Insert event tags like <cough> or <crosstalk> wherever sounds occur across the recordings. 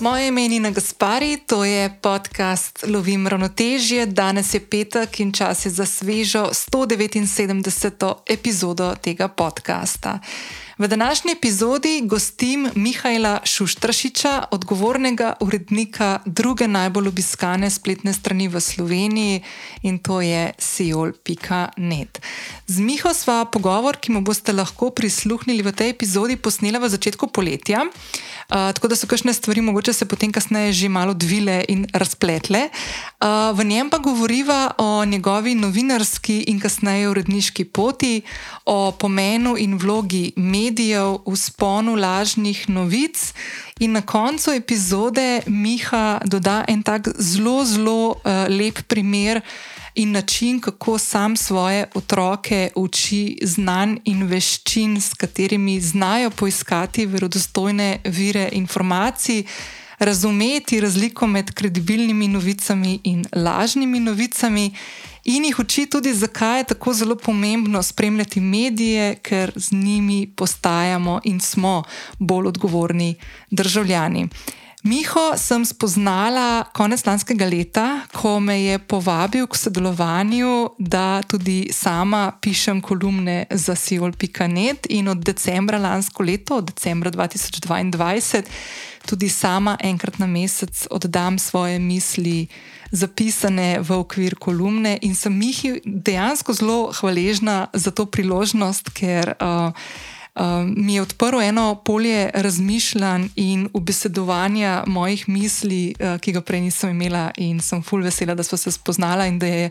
Moje ime je Nina Gaspari, to je podcast Lovim ravnotežje. Danes je petek in čas je za svežo 179. epizodo tega podcasta. V današnji epizodi gostim Mihajla Šuštrašiča, odgovornega urednika druge najbolj obiskane spletne strani v Sloveniji in to je Seol.net. Z Miho sva pogovor, ki mu boste lahko prisluhnili v tej epizodi, posnela v začetku poletja. Uh, tako da so kakšne stvari, mogoče se potem kasneje že malo dvile in razpletle. Uh, v njem pa govoriva o njegovi novinarski in kasneje uredniški poti, o pomenu in vlogi medijev v sponu lažnih novic. In na koncu epizode Miha doda en tak zelo, zelo uh, lep primer in način, kako sam svoje otroke uči znanj in veščin, s katerimi znajo poiskati verodostojne vire informacij, razumeti razliko med kredibilnimi novicami in lažnimi novicami. In jih uči tudi, zakaj je tako zelo pomembno spremljati medije, ker z njimi postajamo in smo bolj odgovorni državljani. Miho sem spoznala konec lanskega leta, ko me je povabil k sodelovanju, da tudi sama pišem kolumne za Sijol.net in od decembra lansko leto, od decembra 2022, tudi sama enkrat na mesec oddam svoje misli. Zapisane v okvir kolumne, in sem jih dejansko zelo hvaležna za to priložnost, ker uh, um, mi je odprl eno polje razmišljanj in ubesedovanja mojih misli, uh, ki ga prej nisem imela, in sem full vesela, da smo se spoznala in da je.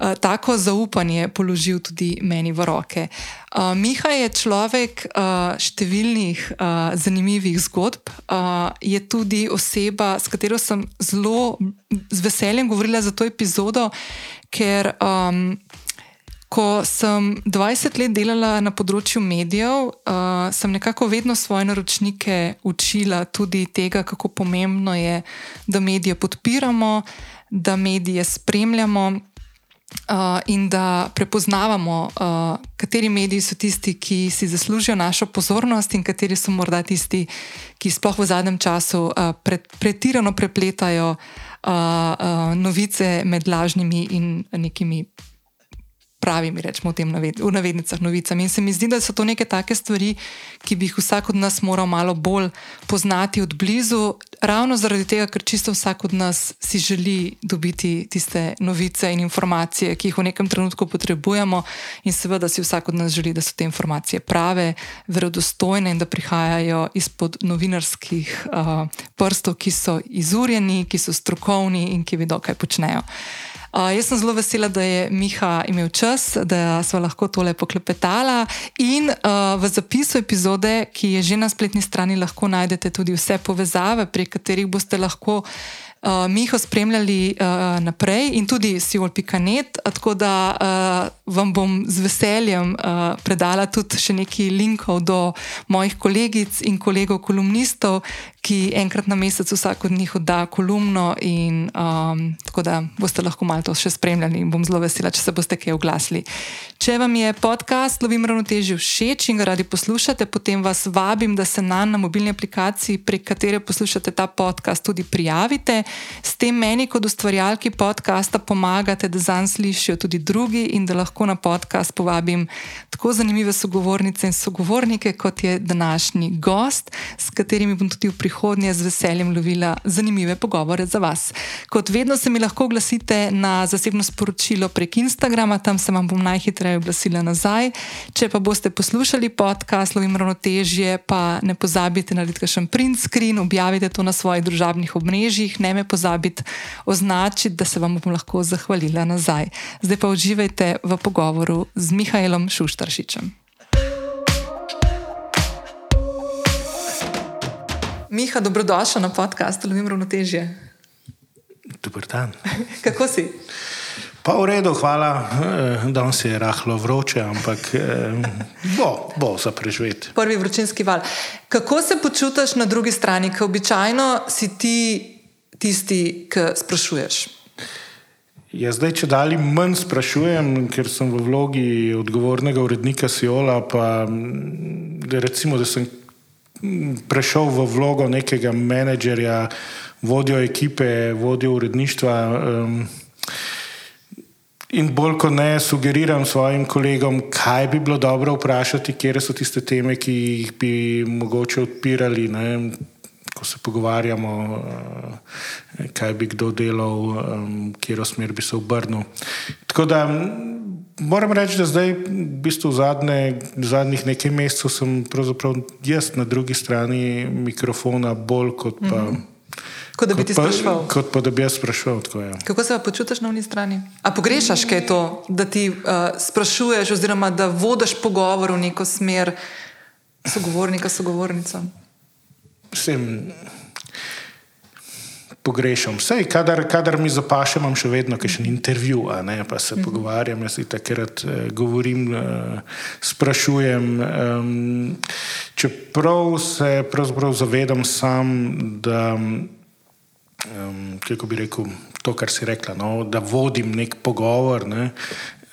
Uh, tako zaupanje položil tudi meni v roke. Uh, Miha je človek uh, številnih uh, zanimivih zgodb, uh, je tudi oseba, s katero sem zelo z veseljem govorila za to epizodo, ker um, Ko sem 20 let delala na področju medijev, uh, sem nekako vedno svoje naročnike učila tudi tega, kako pomembno je, da medije podpiramo, da medije spremljamo uh, in da prepoznavamo, uh, kateri mediji so tisti, ki si zaslužijo našo pozornost in kateri so morda tisti, ki sploh v zadnjem času uh, pre, pretirano prepletajo uh, uh, novice med lažnimi in nekimi pravimi, rečemo, naved, v navednicah novicami. In se mi zdi, da so to neke take stvari, ki bi jih vsak od nas moral malo bolj poznati od blizu, ravno zaradi tega, ker čisto vsak od nas si želi dobiti tiste novice in informacije, ki jih v nekem trenutku potrebujemo, in seveda si vsak od nas želi, da so te informacije prave, verodostojne in da prihajajo izpod novinarskih uh, prstov, ki so izurjeni, ki so strokovni in ki vedo, kaj počnejo. Uh, jaz sem zelo vesela, da je Miha imel čas, da smo lahko tole poklepetala. In uh, v zapisu epizode, ki je že na spletni strani, lahko najdete tudi vse povezave, prek katerih boste lahko uh, Miho spremljali uh, naprej in tudi Sijol.net. Tako da uh, vam bom z veseljem uh, predala tudi še nekaj linkov do mojih kolegic in kolegov kolumnistov, ki enkrat na mesec vsak od njih odda kolumno. In, um, tako da boste lahko malo to še spremljali in bom zelo vesela, če se boste kaj oglasili. Če vam je podcast Lovim ravnotežje všeč in ga radi poslušate, potem vas vabim, da se nam na mobilni aplikaciji, prek katere poslušate ta podcast, tudi prijavite. S tem meni, kot ustvarjalki podcasta, pomagate, da zanj slišijo tudi drugi in da lahko na podcast povabim tako zanimive sogovornice in sogovornike, kot je današnji gost, s katerimi bom tudi v prihodnje z veseljem lovila zanimive pogovore za vas. Kot vedno se mi lahko oglasite na zasebno sporočilo prek Instagrama, tam se vam bom najhitreje oglasila nazaj. Če pa boste poslušali podcast Lovim ravnotežje, pa ne pozabite narediti še print screen, objavite to na svojih družabnih omrežjih me pozabiti označiti, da se vam bom lahko zahvalila nazaj. Zdaj pa uživajte v pogovoru z Mihajlom Šuštaršičem. Miha, dobrodošel na podkastu Lovim ravnotežje. Dober dan. <laughs> Kako si? Pa v redu, hvala. Eh, danes je rahlo vroče, ampak eh, bo, bo za preživeti. Prvi vročinski val. Kako se počutiš na drugi strani, ker običajno si ti tisti, ki sprašuješ? Ja, zdaj, če dalje manj sprašujem, ker sem v vlogi odgovornega urednika Siola, pa recimo, da sem prešel v vlogo nekega menedžerja, vodjo ekipe, vodjo uredništva. Um, In bolj kot ne, sugeriram svojim kolegom, kaj bi bilo dobro vprašati, kje so tiste teme, ki jih bi mogoče odpirali, ne? Ko se pogovarjamo, eh, kaj bi kdo delal, kje smer bi se obrnil. Tako da moram reči, da zdaj, v bistvu v zadnje, zadnjih nekaj mesecev, sem pravzaprav jaz na drugi strani mikrofona, bolj kot pa. Mm -hmm. Kot da bi ti sprašval. Kot pa da bi jaz sprašval. Tako, ja. Kako se počutiš na unji strani? A pogrešaš kaj to, da ti uh, sprašuješ, oziroma da vodiš pogovor v neko smer sogovornika, sogovornica? Vsem pogrešam. Vse, kadar, kadar mi zapaše, imam še vedno kakšen intervju, ne, pa se mm -hmm. pogovarjam, jaz takrat eh, govorim, eh, sprašujem. Um, čeprav se pravzaprav zavedam sam, da, um, kako bi rekel, to, kar si rekla, no, da vodim nek pogovor. Ne,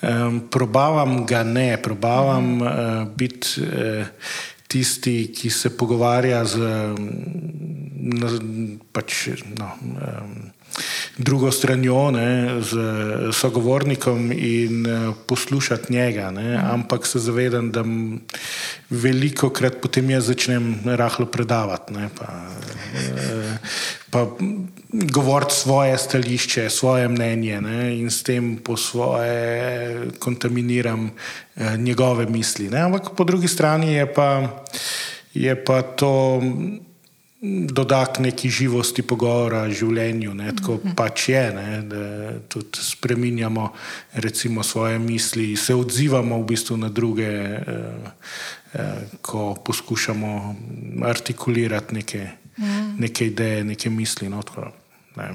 Um, probavam ga ne, probavam uh, biti uh, tisti, ki se pogovarja z pač, no, um, drugo stranjo, ne, z sogovornikom in uh, poslušati njega. Ne, mhm. ampak se zavedam, da veliko krat potem jaz začnem rahlo predavati. Ne, pa, uh, pa govoriti svoje stališče, svoje mnenje ne, in s tem po svoje kontaminiram uh, njegove misli. Ne, ampak po drugi strani je pa, je pa to dodak neki živosti pogovora o življenju. Ne, tako mm -hmm. pač je, ne, da tudi spreminjamo recimo, svoje misli, se odzivamo v bistvu na druge, eh, eh, ko poskušamo artikulirati neke, mm. neke ideje, neke misli. No, tako, ne.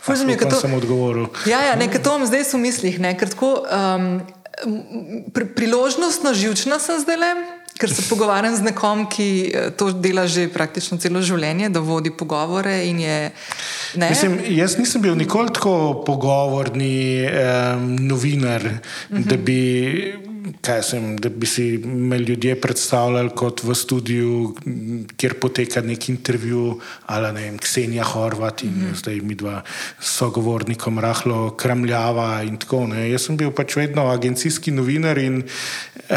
Fuzim, to, sem odgovoril. Ja, ja, nekaj to imam zdaj v mislih. Ne, um, pri, priložnostno živčna sem zdaj le ker se pogovarjam z nekom, ki eh, to dela že praktično celo življenje, da vodi pogovore. Je, Mislim, jaz nisem bil nikoli tako pogovorni um, novinar, uh -huh. da bi sem, da bi si me ljudje predstavljali kot v studiu, kjer poteka nek intervju, ali ne vem, Ksenija Horvat in mm -hmm. zdaj mi dva sogovornikom rahlo kramljava in tako. Ne. Jaz sem bil pač vedno agencijski novinar in uh,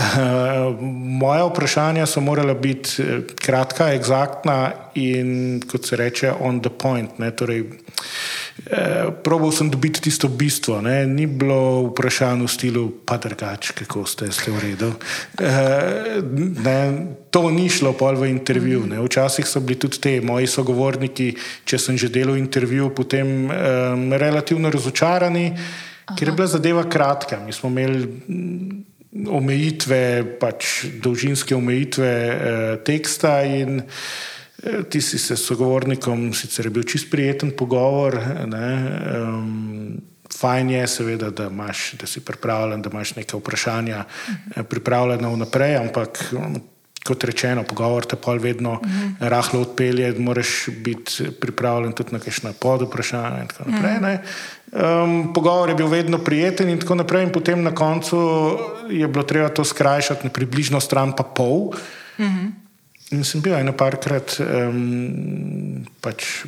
moja vprašanja so morala biti eh, kratka, egzaktna in kot se reče, on the point. Ne, torej, Eh, probal sem dobiti tisto bistvo, ne? ni bilo vprašanje v stilu, pa drugače, kako ste, ste v redu. E, to ni šlo pol v intervju. Ne? Včasih so bili tudi te moji sogovorniki, če sem že delal intervju, potem um, relativno razočarani, Aha. ker je bila zadeva kratka. Mi smo imeli mm, omejitve, pač dolžinske omejitve eh, teksta in Eh, ti si se sogovornikom, sicer je bil čist prijeten pogovor. Ne, um, fajn je, seveda, da, imaš, da si pripravljen, da imaš nekaj vprašanja eh, pripravljeno vnaprej, ampak kot rečeno, pogovor te pol vedno uh -huh. rahlo odpelje, moraš biti pripravljen tudi na kakšne pod vprašanja in tako naprej. Uh -huh. um, pogovor je bil vedno prijeten in tako naprej, in potem na koncu je bilo treba to skrajšati na približno stran pa pol. Uh -huh. In sem bil eno parkrat um, pač,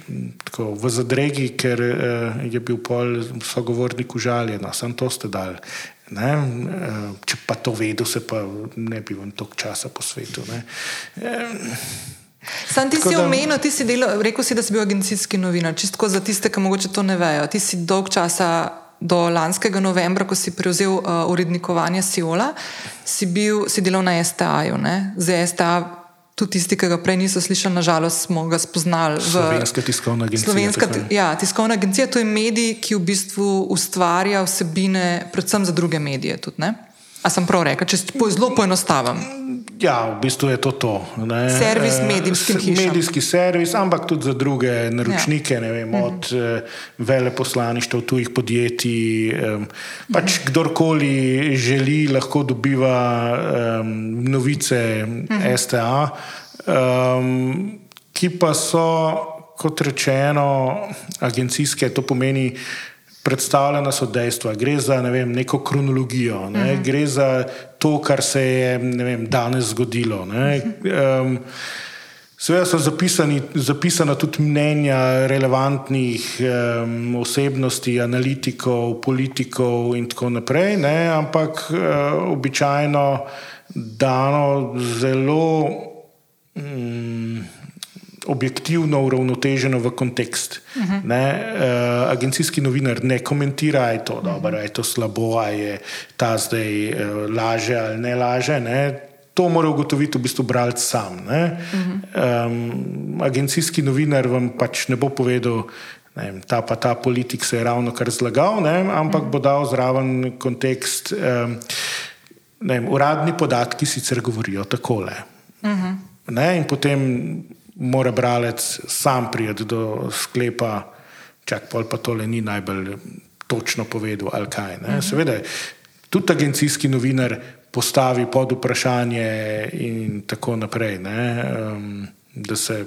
v zadregi, ker uh, je bil pol sogovornik užaljen, sem to ste dal. Ne? Uh, če pa to vedel, se pa ne bi vam toliko časa posvetil. Sam ti si da... omenil, ti si delal, rekel si, da si bil agencijski novinar. Čisto za tiste, ki morda to ne vejo. Ti si dolg časa. Do lanskega novembra, ko si prevzel uh, urednikovanje Siola, si, bil, si delal na STA-ju. Zdaj STA tudi tisti, ki ga prej niso slišali, nažalost, smo ga spoznali. Slovenska tiskovna agencija. Slovenska ja, tiskovna agencija, to je medij, ki v bistvu ustvarja vsebine, predvsem za druge medije. Tudi, A sem prav rekel, če zelo poenostavim? Ja, v bistvu je to to. Ne? Servis eh, medijskih hiš. Medijski servis, ampak tudi za druge naročnike, ja. vem, od uh -huh. veleposlaništva, tujih podjetij. Um, pač uh mhm. -huh. kdorkoli želi, lahko dobiva um, novice uh mhm. -huh. STA, um, ki pa so, kot rečeno, agencijske, to pomeni predstavljena so dejstva, gre za ne vem, neko kronologijo, ne? mm. gre za to, kar se je vem, danes zgodilo. Um, Seveda so zapisani, zapisana tudi mnenja relevantnih um, osebnosti, analitikov, politikov in tako naprej, ne? ampak uh, običajno dano zelo um, objektivno, uravnoteženo v kontekst. Uh -huh. uh, agencijski novinar ne komentira, je to dobro, da je to slabo, je ta zdaj uh, laže ali ne laže. Ne? To mora ugotoviti v bistvu bralec sam. Uh -huh. um, agencijski novinar vam pač ne bo povedal, da ta pa ta politik se je ravno kar zlagal, ne? ampak uh -huh. bo dal zraven kontekst. Um, Vem, uradni podatki sicer govorijo takole. Uh -huh. In potem mora bralec sam priti do sklepa, čak pol pa tole ni najbolj točno povedal ali kaj. Uh -huh. Seveda, tudi agencijski novinar postavi pod vprašanje in tako naprej, um, da se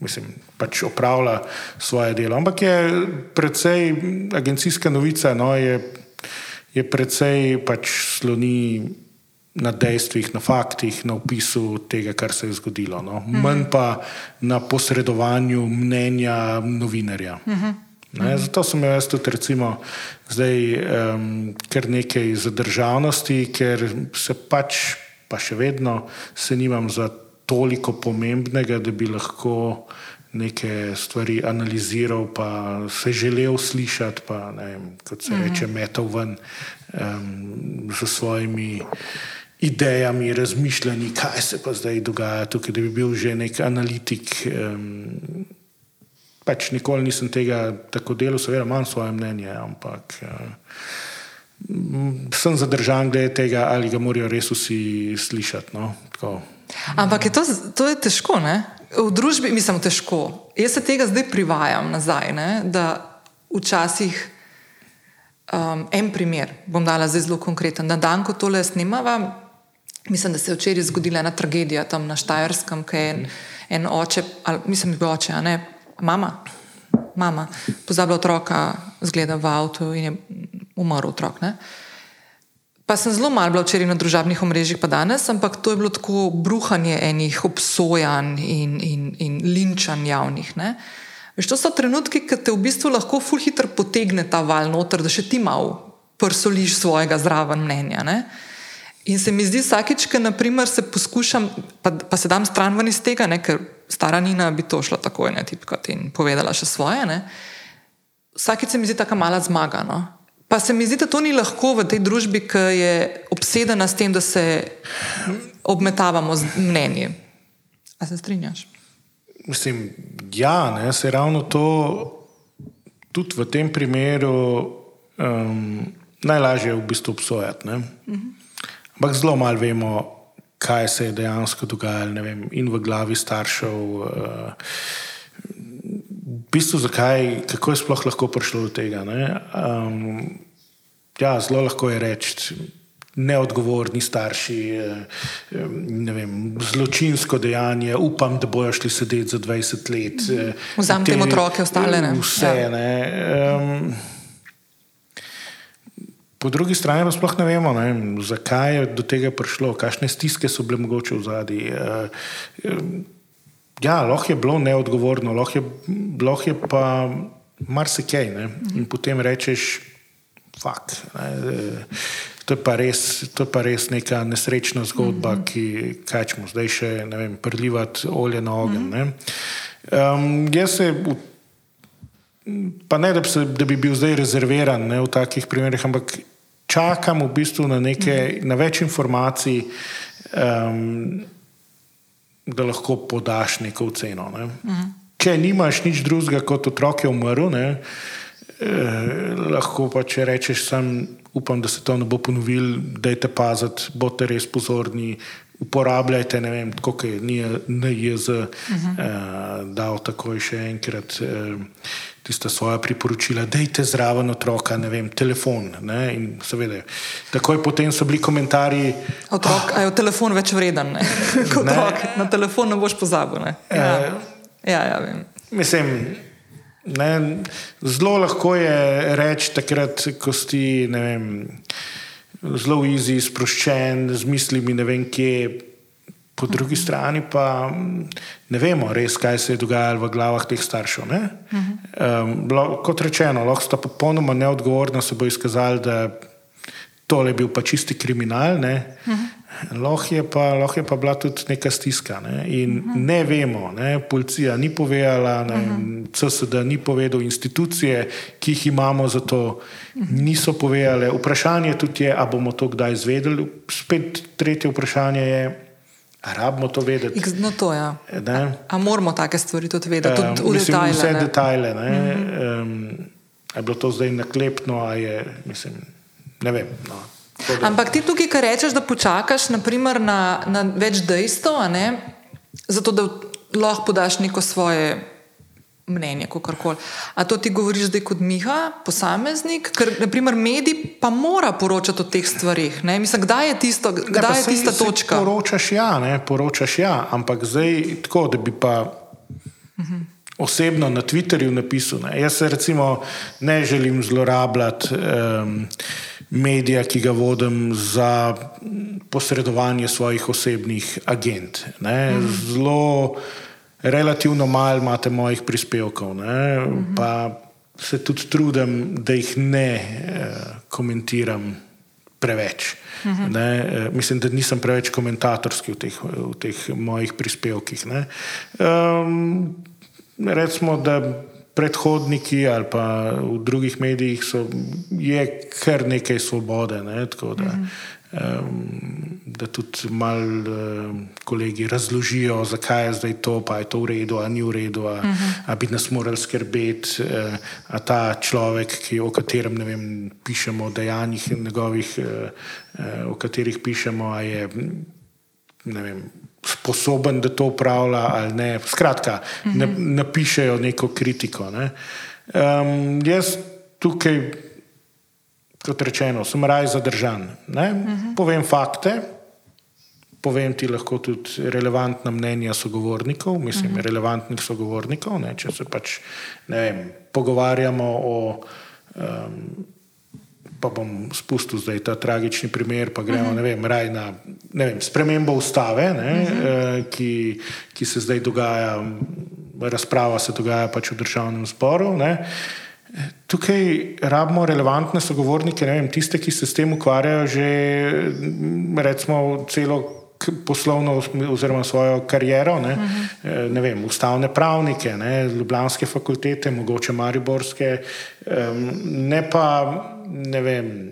mislim, pač opravlja svoje delo. Ampak je predvsej agencijska novica, no, je, je predvsej pač sloni na dejstvih, na faktih, na opisu tega, kar se je zgodilo. No. Mhm. Manj pa na posredovanju mnenja novinarja. Mhm. Ne, zato sem jaz tudi, recimo, zdaj um, kar nekaj za državnosti, ker se pač, pa še vedno, se nimam za toliko pomembnega, da bi lahko neke stvari analiziral, pa se želel slišati, pa ne vem, kot se reče, metal ven um, z svojimi idejami, razmišljanji, kaj se pa zdaj dogaja tukaj, da bi bil že nek analitik. Um, pač nikoli nisem tega tako delal, seveda imam svoje mnenje, ampak uh, sem zadržan glede tega, ali ga morajo res vsi slišati. No? Ampak je to, to je težko, ne? v družbi, mislim, težko. Jaz se tega zdaj privajam nazaj, ne? da včasih. Um, en primer bom dala zelo konkreten. Na dan, ko tole snimava, Mislim, da se je včeraj zgodila ena tragedija tam na Štajerskem, ki je en, en oče, ali mislim, da je bil oče, a ne mama, mama, pozabila otroka, zgleda v avtu in je umrl otrok. Ne? Pa sem zelo malo bila včeraj na družabnih omrežjih, pa danes, ampak to je bilo tako bruhanje enih obsojanj in, in, in linčanj javnih. Ne? Veš, to so trenutki, ki te v bistvu lahko ful hitro potegne ta val noter, da še ti malo prsoliš svojega zraven mnenja. Ne? In se mi zdi vsakič, ko se poskušam, pa, pa se dam stran ven iz tega, ne, ker stara Nina bi to šla takoj na tipkat in povedala še svoje. Ne. Vsakič se mi zdi tako mala zmaga. No. Pa se mi zdi, da to ni lahko v tej družbi, ki je obsedena s tem, da se obmetavamo z mnenji. A se strinjaš? Mislim, ja, ne, se ravno to tudi v tem primeru um, najlažje v bistvu obsojati. Uh -huh. Ampak zelo malo vemo, kaj se je dejansko dogajalo vem, in v glavi staršev. Uh, v bistvu, zakaj, kako je sploh lahko prišlo do tega. Um, ja, zelo lahko je reči. Neodgovorni starši, eh, vem, zločinsko dejanje, upam, da bojo šli sedeti za 20 let. Eh, Vzamem te otroke, ostale ne. Vse. Ja. Ne. Um, Po drugi strani pa sploh ne vemo, ne, zakaj je do tega prišlo, kakšne stiske so bile mogoče v zadnji. Eh, eh, ja, lahko je bilo neodgovorno, lahko je, lahko je pa marsikaj. In potem rečeš, fakt. To je, res, to je pa res neka nesrečna zgodba, mm -hmm. ki kačemo zdaj še vem, prelivati olje na ogen. Mm -hmm. um, jaz se, pa ne da bi, se, da bi bil zdaj rezerviran ne, v takih primerih, ampak čakam v bistvu na, neke, na več informacij, um, da lahko podaš neko oceno. Ne. Če nimaš nič drugega kot otrok, je umrl, ne, eh, lahko pa če rečeš, sam upam, da se to ne bo ponovil, da je te paziti, bote res pozorni. Uporabljajte, ne vem, kako je NJZ uh -huh. uh, dal takoj še enkrat. Uh, tiste svoje priporočila, da je zraven otroka, ne vem, telefon. Ne, seveda, takoj potem so bili komentarji. Otrok, oh, je telefon več vreden, ne? kot ne, otrok. Na telefon ne boš pozabil. Ne? Ja, eh, ja, ja, vem. Mislim. Ne, zelo lahko je reči takrat, ko si vem, zelo easy, sproščen, z mislimi ne vem kje. Po drugi strani pa ne vemo res, kaj se je dogajalo v glavah teh staršev. Um, kot rečeno, lahko sta popolnoma neodgovorna, se bo izkazalo, da tole je bil pa čisti kriminal. Lahko je, je pa bila tudi neka stiska. Ne? In ne vemo, ne? policija ni povedala, CSD ni povedal, institucije, ki jih imamo za to, niso povedale. Vprašanje tudi je, ali bomo to kdaj izvedeli. Spet tretje vprašanje je. Rabimo to vedeti. No, to, ja. A moramo take stvari tudi vedeti, tudi um, mislim, detajle, vse ne? detajle. Ne? Mm -hmm. um, je bilo to zdaj naklepno, ali je, mislim, ne vem. No. Ampak ti tukaj, kar rečeš, da počakaš naprimer, na, na več dejstev, zato da lahko podaš neko svoje mnenje, kako koli. A to ti govoriš zdaj kot Miha, posameznik, ker naprimer medij pa mora poročati o teh stvarih. Ne? Mislim, kdaj je, tisto, kdaj ne, je tista sej, točka? Sej poročaš ja, ne? poročaš ja, ampak zdaj tako, da bi pa. Uh -huh. Osebno na Twitterju napisal, ne. jaz se recimo ne želim zlorabljati um, medija, ki ga vodim za posredovanje svojih osebnih agent. Mm. Zelo relativno malo imate mojih prispevkov, mm -hmm. pa se tudi trudim, da jih ne eh, komentiram preveč. Mm -hmm. ne, eh, mislim, da nisem preveč komentatorski v teh, v teh mojih prispevkih. Um, recimo, da predhodniki ali pa v drugih medijih so, je kar nekaj svobode. Ne, da, mm -hmm. Um, da tudi malo um, kolegi razložijo, zakaj je zdaj to, pa je to v redu, ali ni v redu, ali uh -huh. bi nas morali skrbeti, uh, a ta človek, ki, o katerem vem, pišemo, o dejanjih njegovih, uh, uh, o katerih pišemo, je vem, sposoben, da to upravlja ali ne. Skratka, uh -huh. ne, napišejo neko kritiko. Ne. Um, jaz tukaj kot rečeno, sem raj zadržan. Uh mhm. -huh. Povem fakte, povem ti lahko tudi relevantna mnenja sogovornikov, mislim, uh mhm. -huh. relevantnih sogovornikov. Ne? Če se pač vem, pogovarjamo o. Um, Pa bom spustil zdaj ta tragični primer, pa gremo uh mhm. -huh. ne vem, raj na ne vem, spremembo ustave, ne, uh -huh. ki, ki se zdaj dogaja, razprava se dogaja pač v državnem zboru. Ne. Tukaj rabimo relevantne sogovornike, vem, tiste, ki se s tem ukvarjajo že recimo, celo poslovno oziroma svojo kariero, ne, uh mhm. -huh. ne vem, ustavne pravnike, ne, ljubljanske fakultete, mogoče mariborske, ne pa ne vem.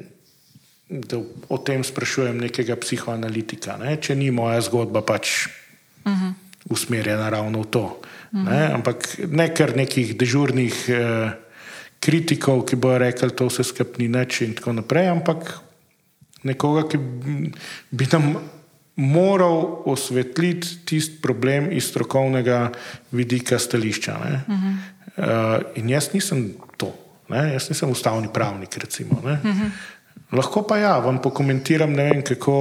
Da o tem sprašujem nekega psihoanalitika, ne? če ni moja zgodba pač uh mhm. -huh. usmerjena ravno v to. Uh -huh. ne? Ampak ne kar nekih dežurnih eh, kritikov, ki bojo rekli, da vse skupaj ni nič in tako naprej, ampak nekoga, ki bi nam moral osvetliti tisti problem iz strokovnega vidika stališča. Uh -huh. uh, in jaz nisem to, ne? jaz nisem ustavni pravnik. Recimo, uh -huh. Lahko pa ja, vam pokomentiram, ne vem, kako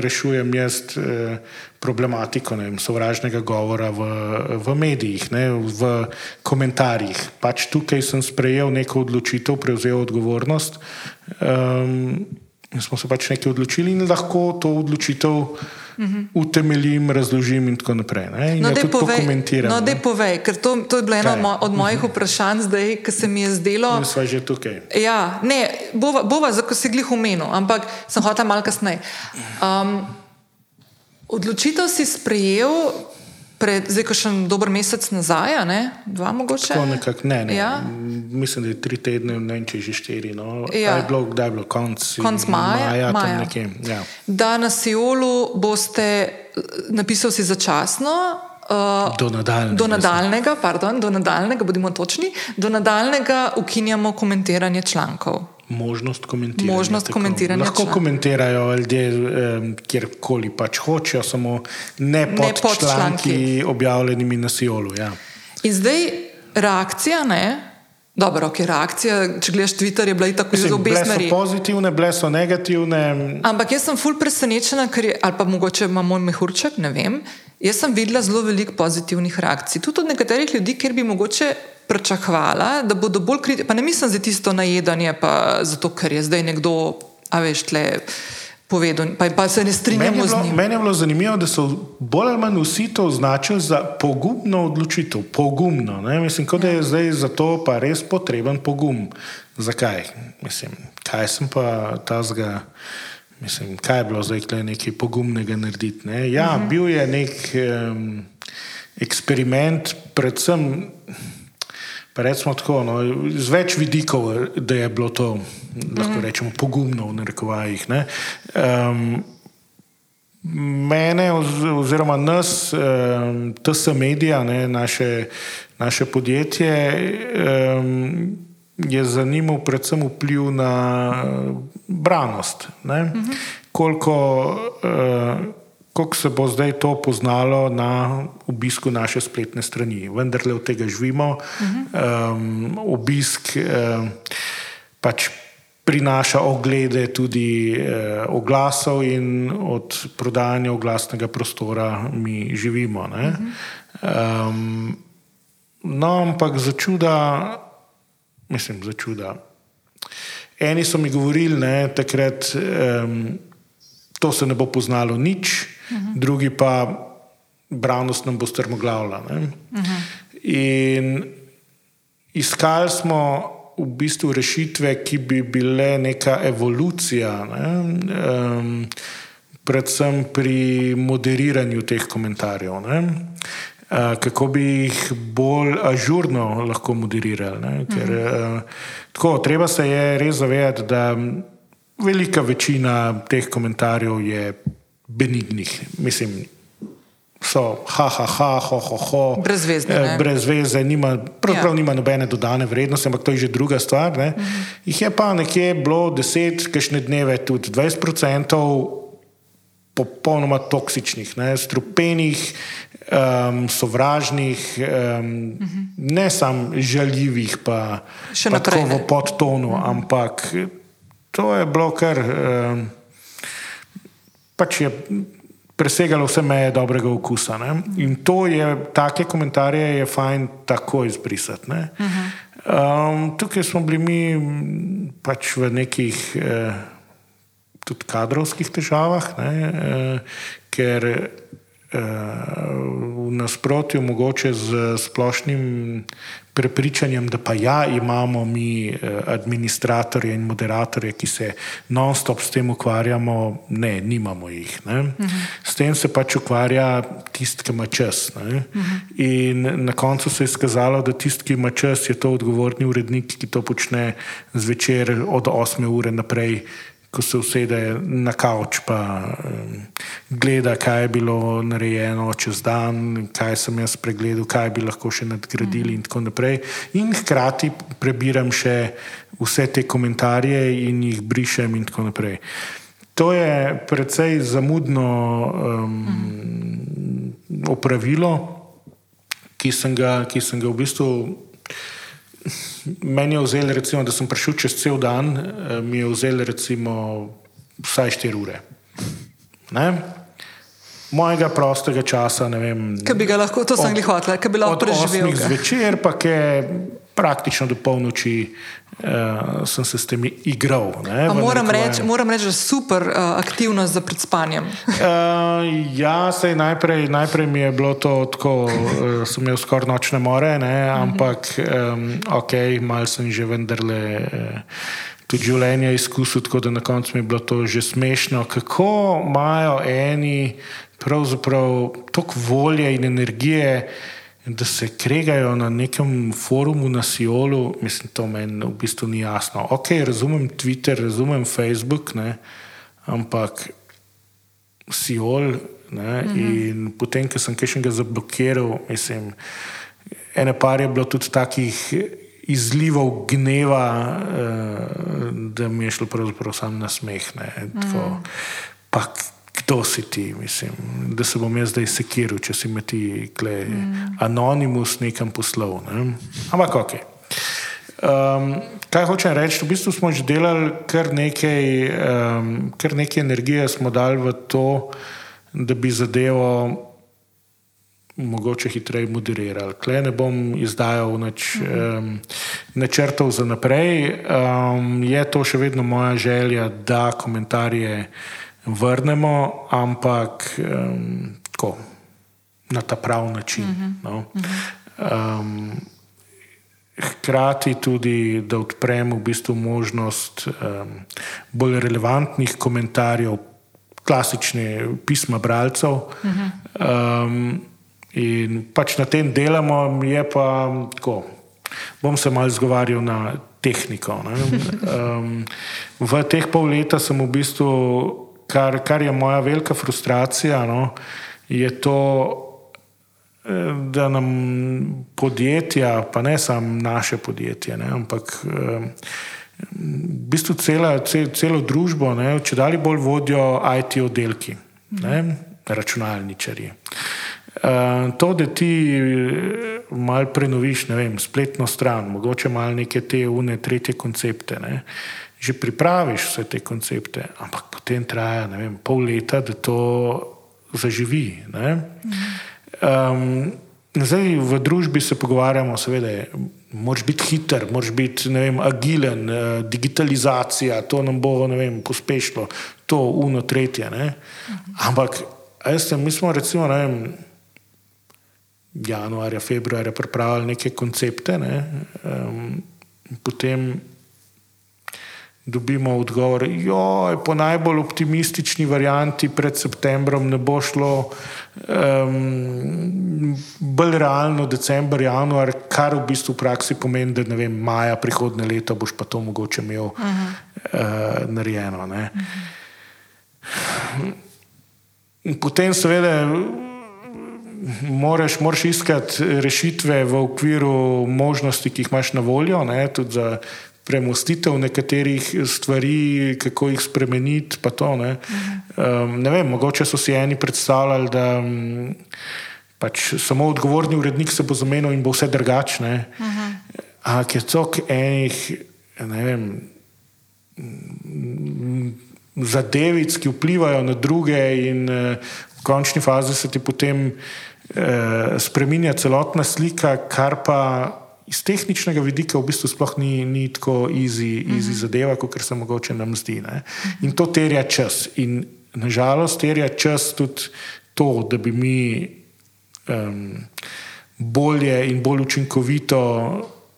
rešujem jaz eh, problematiko vem, sovražnega govora v, v medijih, ne, v komentarjih. Pač tukaj sem sprejel neko odločitev, prevzel odgovornost um, in smo se pač nekaj odločili in lahko to odločitev utemeljim, razložim in tako naprej. In no, da komentiram. No, da povej, ker to, to je bilo eno Kaj? od mojih vprašanj zdaj, ki se mi je zdelo. Mi smo že tukaj. Ja, ne, bova, bova za ko si glih umenil, ampak sem hotel malo kasneje. Um, odločitev si sprejel pred, zdaj, ko še en dober mesec nazaj, ne? dva mogoče. Tako nekako, ne, ne. Ja? Mislim, da je tri tedne, ne vem, če že štiri. No. Ja. Je bilo, kdaj je bilo, konc, konc maja. maja, maja. Nekje, ja. Da na Sijolu boste napisali si začasno. Uh, do nadaljnega, do nadaljnega, pardon, do nadaljnega, bodimo točni, do nadaljnega ukinjamo komentiranje člankov možnost komentiranja. Možnost komentiranja Lahko član. komentirajo ljudje um, kjerkoli pač hočejo, samo ne pod, ne pod članki, članki objavljenimi na Sijolu. Ja. In zdaj reakcija, ne? Dobro, ok, reakcija, če gledaš Twitter, je bila tako zelo obe smeri. Bile so pozitivne, bile so negativne. Ampak jaz sem ful presenečena, ker je, ali pa mogoče ima moj mehurček, ne vem. Jaz sem videla zelo veliko pozitivnih reakcij. Tudi od nekaterih ljudi, ker bi mogoče pričakovala, da bodo bolj kritični. Pa ne mislim za tisto najedanje, pa zato, ker je zdaj nekdo, a veš, tle. povedal, pa, pa se ne strinjamo z njim. meni je bilo zanimivo, da so bolj ali manj vsi to označili za pogumno odločitev. Pogumno. Ne? Mislim, kot da je zdaj za to pa res potreben pogum. Zakaj? Mislim, kaj sem pa tazga. Mislim, kaj je bilo zdaj tukaj nekaj pogumnega narediti? Ne? Ja, uh -huh. bil je nek um, eksperiment, predvsem, pa recimo tako, no, z več vidikov, da je bilo to, lahko uh -huh. rečemo, pogumno v narekovajih. Um, Mene, oz- oziroma nas, um, TS Media, ne, naše, naše podjetje, um, je zanimal predvsem vpliv na eh, branost. Ne. Uh -huh. Koliko, uh, koliko se bo zdaj to poznalo na obisku naše spletne strani. Vendar le od tega živimo. Uh -huh. um, obisk um, pač prinaša oglede tudi eh, oglasov in od prodajanja oglasnega prostora mi živimo. Ne? Um, no, ampak za čuda, mislim, za čuda. Eni so mi govorili, da takrat um, to se ne bo poznalo nič, uh -huh. drugi pa branost nam bo strmoglavila. Uh -huh. In iskali smo v bistvu rešitve, ki bi bile neka evolucija, ne? um, predvsem pri moderiranju teh komentarjev. Ne? Uh, kako bi jih bolj ažurno lahko moderirali. Ne? Ker, uh, tako, treba se je res zavedati, da velika večina teh komentarjev je benignih. Mislim, so ha, ha, ha, ho, ho, ho. Brezvezne, Eh, ne? Brez veze, nima, pravzaprav Ja. nima nobene dodane vrednosti, ampak to je že druga stvar. Ne. Jih je pa nekje bilo 10, kajšne dneve tudi 20 odstotkov popolnoma toksičnih, ne, strupenih, um, sovražnih, um, ne samo žaljivih, pa, Še pa tako v podtonu, ampak to je bilo kar. Um, pač je presegalo vse meje dobrega okusa. Ne? In to je, take komentarje je fajn tako izbrisati. ne. Um, tukaj smo bili mi pač v nekih eh, tudi kadrovskih težavah, ne, eh, ker v nasprotju mogoče z splošnim prepričanjem, da pa ja, imamo mi eh, administratorje in moderatorje, ki se non-stop s tem ukvarjamo, ne, nimamo jih. Ne. S tem se pač ukvarja tisti, ki ima čas. Ne. In na koncu se je izkazalo, da tisti, ki ima čas, je to odgovorni urednik, ki to počne zvečer od 8 ure naprej ko se usede na kavč, pa um, gleda, kaj je bilo narejeno čez dan, kaj sem jaz pregledal, kaj bi lahko še nadgradili, in tako naprej. In hkrati prebiram še vse te komentarje in jih brišem, in tako naprej. To je precej zamudno um, opravilo, ki sem ga, ki sem ga v bistvu. Meni je vzel, recimo, da sem prišel čez cel dan, eh, mi je vzel recimo vsaj 4 ure. Ne? Mojega prostega časa, ne vem. Ki bi ga lahko, to sem jih hotel, ki bi lahko preživel. 8 ga. zvečer, pa ke praktično do polnoči uh, sem se s tem igral. Ne, moram narekovajem. reči, da je super uh, aktivnost za pred spanjem. Uh, <laughs> ja, sej najprej, najprej mi je bilo to tako, uh, sem imel skoraj nočne more, ne, ampak um, ok, mal sem že vendarle. Uh, Tudi življenje izkusil, tako da na koncu mi je bilo to že smešno, kako imajo eni pravzaprav toliko volje in energije, da se kregajo na nekem forumu na Siolu. Mislim, to meni v bistvu ni jasno. Ok, razumem Twitter, razumem Facebook, ne, ampak Siol. Ne, mm -hmm. In potem, ko sem kaj še ga zablokiral, mislim, ene par je bilo tudi takih izlivov gneva, uh, da mi je šlo pravzaprav sam na smeh. Ne, tako, pa kdo si ti, mislim, da se bom jaz zdaj sekiral, če si me ti kle, mm. anonimus nekam poslal. Ne. Ampak ok. Um, kaj hočem reči? V bistvu smo že delali kar nekaj, um, kar nekaj energije, smo dali v to, da bi zadevo mogoče hitreje moderirali. Kle ne bom izdajal nač, um, načrtov za naprej. Um, je to še vedno moja želja, da komentarje vrnemo, ampak um, tako, na ta pravi način. Uh -huh. no. um, hkrati tudi, da odpremo v bistvu možnost um, bolj relevantnih komentarjev, klasične pisma bralcev. Uh -huh. um, in pač na tem delamo, je pa tako. Bom se mal zgovarjal na tehniko. Um, <laughs> v teh pol leta sem v bistvu kar, kar je moja velika frustracija, no, je to, eh, da nam podjetja, pa ne samo naše podjetje, ne, ampak eh, v bistvu cela, cel, celo družbo, ne, če dalje bolj vodijo IT oddelki, ne, računalničarji. Uh, to, da ti malo prenoviš, vem, spletno stran, mogoče malo neke te une, tretje koncepte, ne, že pripraviš vse te koncepte, ampak potem traja vem, pol leta, da to zaživi. Um, zdaj v družbi se pogovarjamo, seveda, moraš biti hiter, moraš biti vem, agilen, uh, digitalizacija, to nam bo vem, pospešilo, to uno, tretje. Ne? Ampak, veste, mi smo recimo. Vem, Januarja, februarja pripravili neke koncepte, ne? um, potem dobimo odgovor, da po najbolj optimistični varianti pred septembrom ne bo šlo, um, bolj realno decembr, januar, kar v bistvu v praksi pomeni, da ne vem, maja prihodne leto boš pa to mogoče imel uh -huh. uh, narejeno. Uh -huh. Potem seveda. Moraš, moraš iskati rešitve v okviru možnosti, ki jih imaš na voljo, ne, tudi za premustitev nekaterih stvari, kako jih spremeniti. To, ne. Um, ne vem, mogoče so si eni predstavljali, da um, pač samo odgovorni urednik se bo zamenil in bo vse drugačne. Ampak je to enih, ne vem. Zadevic, ki vplivajo na druge, in uh, v končni fazi se ti potem uh, spremenja celotna slika, kar pa iz tehničnega vidika v bistvu sploh ni, ni tako easy, easy mhm. zadeva, kot se mogoče nam zdi. Ne? In to terja čas. In nažalost terja čas tudi to, da bi mi um, bolje in bolj učinkovito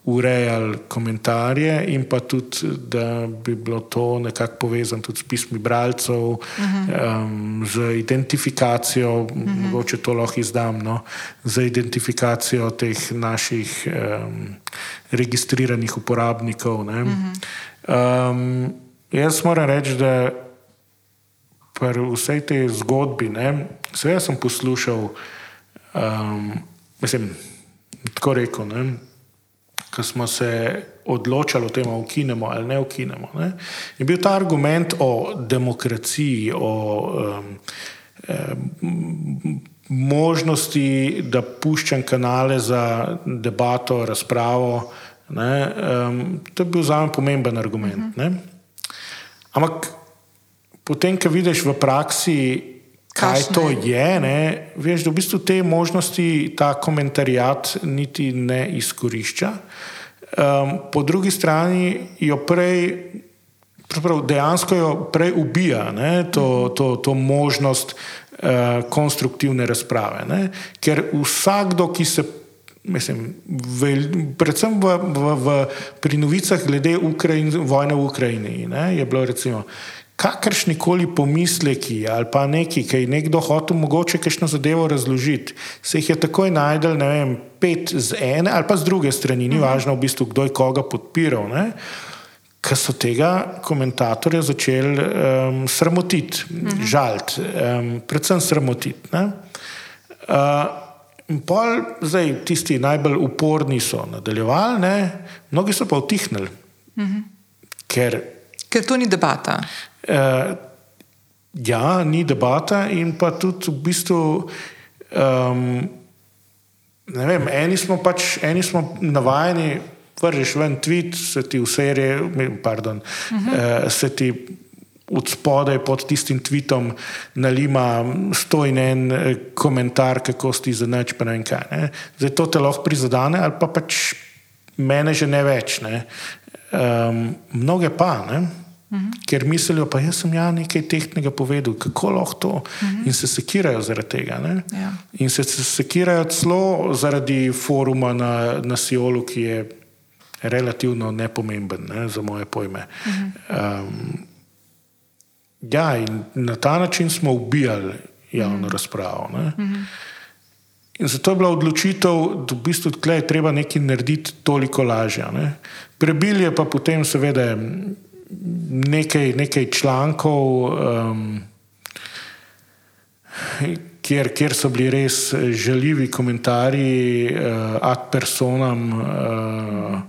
urejali komentarje, in pa tudi, da bi bilo to nekako povezano tudi s pismi bralcev, uh -huh. um, z identifikacijo, uh -huh. mogoče to lahko izdam, no, z identifikacijo teh naših um, registriranih uporabnikov. Uh -huh. um, jaz moram reči, da pri vsej tej zgodbi, vse sem poslušal, um, mislim, tako rekel. Ne, ko smo se odločali o tem, ali ukinemo ali ne ukinemo. Ne, je bil ta argument o demokraciji, o um, um, možnosti, da puščam kanale za debato, razpravo. Ne, um, to je bil za me pomemben argument. Ne. Ampak potem, ko vidiš v praksi, kaj Kašne. to je, ne, veš, da v bistvu te možnosti ta komentarjat niti ne izkorišča. Um, po drugi strani jo prej, dejansko jo prej ubija ne, to, to, to možnost uh, konstruktivne razprave. Ne, ker vsakdo, ki se. Mislim, vel, predvsem v, v, v, pri novicah glede Ukrajin, vojne v Ukrajini ne, je bilo recimo, kakršni koli pomisleki ali pa neki, ki je nekdo hotel mogoče kakšno zadevo razložiti, se jih je takoj najdel, ne vem, pet z ene ali pa z druge strani, ni mhm. važno v bistvu, kdo je koga podpiral. Ne? Ker so tega komentatorja začeli um, sramotiti, mhm. žaliti, um, predvsem sramotiti. Uh, pol, zdaj, tisti najbolj uporni so nadaljevali, ne? mnogi so pa utihnili. Mhm. Ker, ker to ni debata. Uh, ja, ni debata, in pa tudi v bistvu. Um, vem, eni smo pač eni smo navajeni, vržeš ven tweet, se ti v seriji, pardon, uh -huh. uh, se ti od spodaj pod tistim tweetom nalima sto in en eh, komentar, kako si za neč, pa ne vem kaj. Ne. Zdaj to te lahko prizadene, ali pa pač mene že ne več. Ne. Um, mnoge pa. Ne. -huh. ker mislijo, pa jaz sem ja nekaj tehnega povedal, kako lahko to. Uh -huh. In se sekirajo zaradi tega. Ja. In se sekirajo celo zaradi foruma na, na Siolu, ki je relativno nepomemben ne, za moje pojme. Uh -huh. um, ja, in na ta način smo ubijali javno uh -huh. razpravo. Uh -huh. In zato je bila odločitev, da v bistvu je treba nekaj narediti toliko lažje. Ne. Prebil je pa potem, seveda, nekaj, nekaj člankov, um, kjer, kjer so bili res žaljivi komentarji uh, ad personam uh,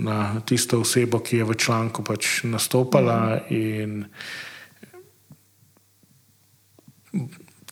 na tisto osebo, ki je v članku pač nastopala. In,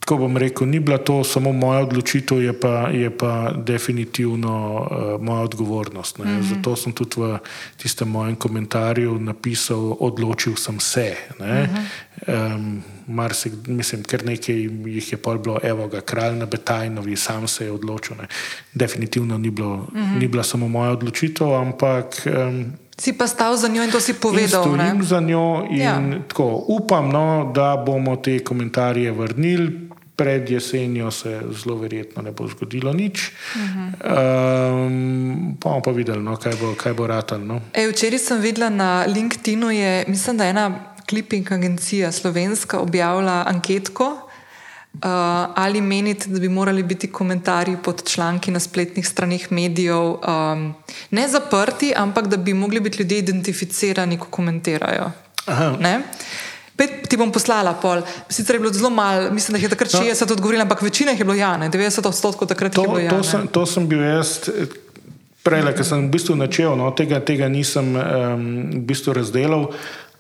Ko bom rekel, ni bila to samo moja odločitev, je pa, je pa definitivno uh, moja odgovornost. Mm -hmm. Zato sem tudi v tistem mojem komentarju napisal: Odločil sem se. Mm -hmm. um, Marsik, mislim, ker nekaj jih je bilo, evo ga, kralj na Betajnovi, sam se je odločil. Ne. Definitivno ni, bilo, mm -hmm. ni bila samo moja odločitev, ampak. Um, Si pa stal za njo in to si povedal. Stojim za njo in ja. tako, upam, no, da bomo te komentarje vrnili pred jesenjo se zelo verjetno ne bo zgodilo nič. Uh -huh. um, pa bomo pa videli, no, kaj bo, bo ratan. No. Včeraj sem videla na LinkedIn-u, je, mislim, da je ena kliping agencija slovenska objavila anketko. Uh, ali menite, da bi morali biti komentarji pod članki na spletnih straneh medijev um, ne zaprti, ampak da bi mogli biti ljudje identificirani, ko komentirajo? Pet ti bom poslala, pol. sicer je bilo zelo malo, mislim, da je takrat 60 no. odgovorila, ampak večina je bilo ja, ne, 90 odstotkov takrat to, je bilo ja. To sem, to sem bil jaz. Prej, ker sem v bistvu načel, no, tega, tega nisem um, v bistvu razdelil,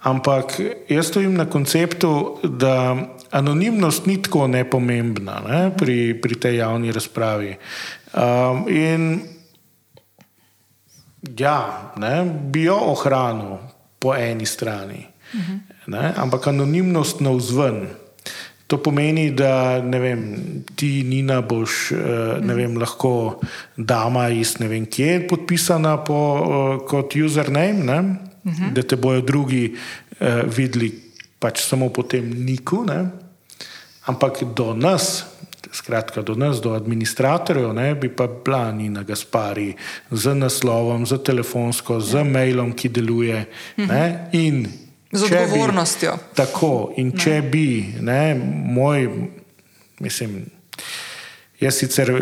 ampak jaz stojim na konceptu, da anonimnost ni tako nepomembna ne, pri, pri tej javni razpravi. Um, in ja, ne, bi jo ohranil po eni strani. Uh -huh ne? ampak anonimnost na vzven. To pomeni, da vem, ti, Nina, boš eh, vem, lahko dama iz ne vem kje podpisana po, eh, kot username, ne? uh mhm. -huh. da te bojo drugi uh, videli pač samo po tem niku. Ne? Ampak do nas, skratka do nas, do administratorjev, ne, bi pa bila Nina Gaspari z naslovom, z telefonsko, z ja. mailom, ki deluje. Uh -huh. ne, in Z odgovornostjo. Bi, tako. In ne. če bi, ne, moj, mislim, jaz sicer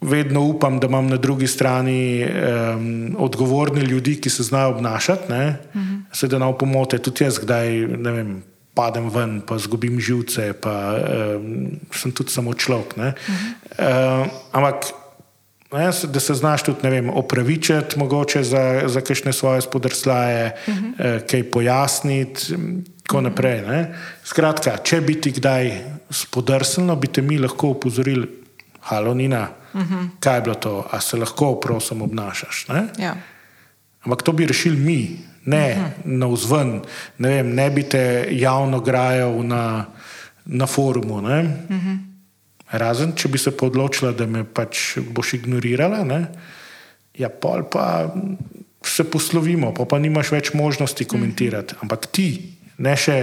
vedno upam, da imam na drugi strani um, odgovorne ljudi, ki se znajo obnašati, ne, uh mhm. -huh. se da na opomote, tudi jaz, kdaj ne vem. Padem ven, pa izgubim živce, pa um, sem tudi samo človek. Uh -huh. uh, ampak Ne, da se znaš tudi vem, opravičiti mogoče za, za kakšne svoje spodrslaje, uh mhm. -huh. eh, kaj pojasniti in tako uh -huh. naprej. Ne. Skratka, če bi ti kdaj spodrsnilo, bi te mi lahko upozorili, halo Nina, uh mhm. -huh. kaj je bilo to, a se lahko prosim obnašaš. Ja. Ampak to bi rešili mi, ne uh mhm. -huh. na vzven, ne, vem, ne bi te javno grajal na, na forumu. Ne. Uh -huh. Razen, če bi se odločila, da me pač boš ignorirala, ne? ja, pol pa se poslovimo, pa, pa nimaš več možnosti komentirati. Ampak ti, ne še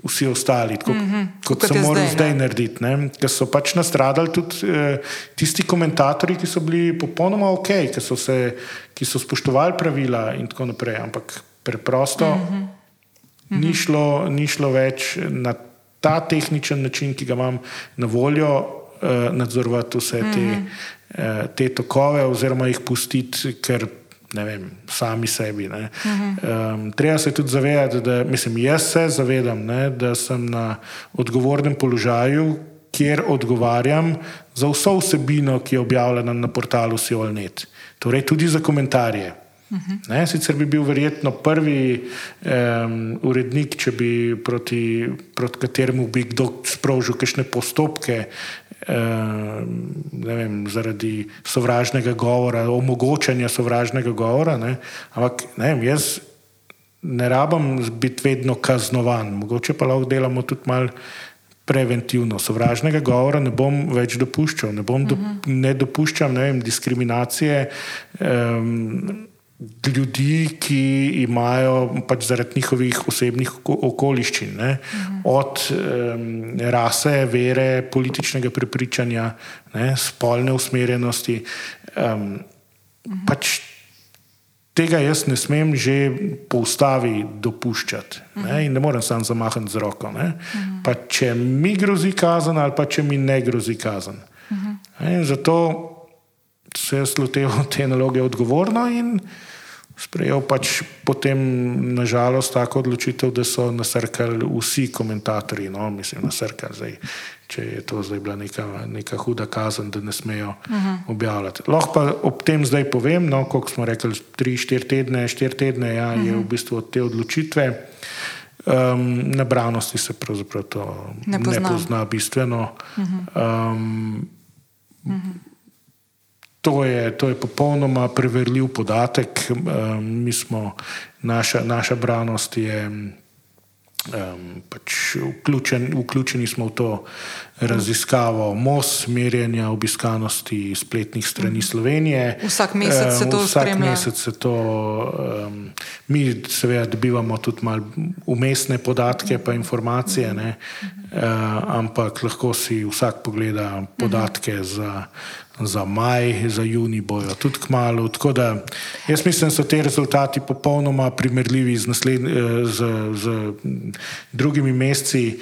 vsi ostali, tako, mm -hmm. kot se morajo zdaj, zdaj narediti. Ker so pač nastradali tudi eh, tisti komentatorji, ki so bili popolnoma ok, ki so, se, ki so spoštovali pravila in tako naprej. Ampak preprosto mm -hmm. ni, šlo, ni šlo več na ta tehničen način, ki ga imam na voljo, uh, nadzorovati vse te, mm -hmm. uh, te tokove, oziroma jih pustiti, ker ne vem, sami sebi. Mm -hmm. um, treba se tudi zavedati, da mislim, jaz se zavedam, ne, da sem na odgovornem položaju, kjer odgovarjam za vso vsebino, ki je objavljena na portalu Siolnet. Torej, tudi za komentarje. Ne, sicer bi bil verjetno prvi um, urednik, če bi proti, proti kateremu bi kdo sprožil kakšne postopke um, vem, zaradi sovražnega govora, omogočanja sovražnega govora. Ne. Ampak ne vem, jaz ne rabim biti vedno kaznovan, mogoče pa lahko delamo tudi malo. Preventivno, sovražnega govora ne bom več dopuščal, ne, bom do, uh -huh. ne dopuščam ne vem, diskriminacije, um, ljudi, ki imajo pač zaradi njihovih osebnih okoliščin, ne, od um, rase, vere, političnega prepričanja, ne, spolne usmerjenosti. Um, pač tega jaz ne smem že po ustavi dopuščati ne, in ne morem sam zamahati z roko. Ne, pa če mi grozi kazen ali pa če mi ne grozi kazen. Ne, zato se jaz lotevam te naloge odgovorno in sprejel pač potem, nažalost, tako odločitev, da so nasrkali vsi komentatorji. No, mislim, nasrkali zdaj, če je to zdaj bila neka, neka huda kazen, da ne smejo uh -huh. objavljati. Lahko pa ob tem zdaj povem, no, koliko smo rekli, tri, štiri tedne, štiri tedne ja, uh -huh. je v bistvu od te odločitve. Um, na branosti se pravzaprav to ne pozna, ne pozna bistveno. Uh -huh. um, uh -huh. To je, to je popolnoma preverljiv podatek. Um, smo, naša, naša branost je um, pač vključen, vključeni smo v to raziskavo MOS, merjenja obiskanosti spletnih strani Slovenije. Vsak mesec se to vsak spremlja. Mesec se to, um, mi seveda dobivamo tudi malo umestne podatke pa informacije, ne, uh, ampak lahko si vsak pogleda podatke za za maj, za juni bojo tudi k malu. Tako da jaz mislim, da so ti rezultati popolnoma primerljivi z, nasled, z, z drugimi meseci.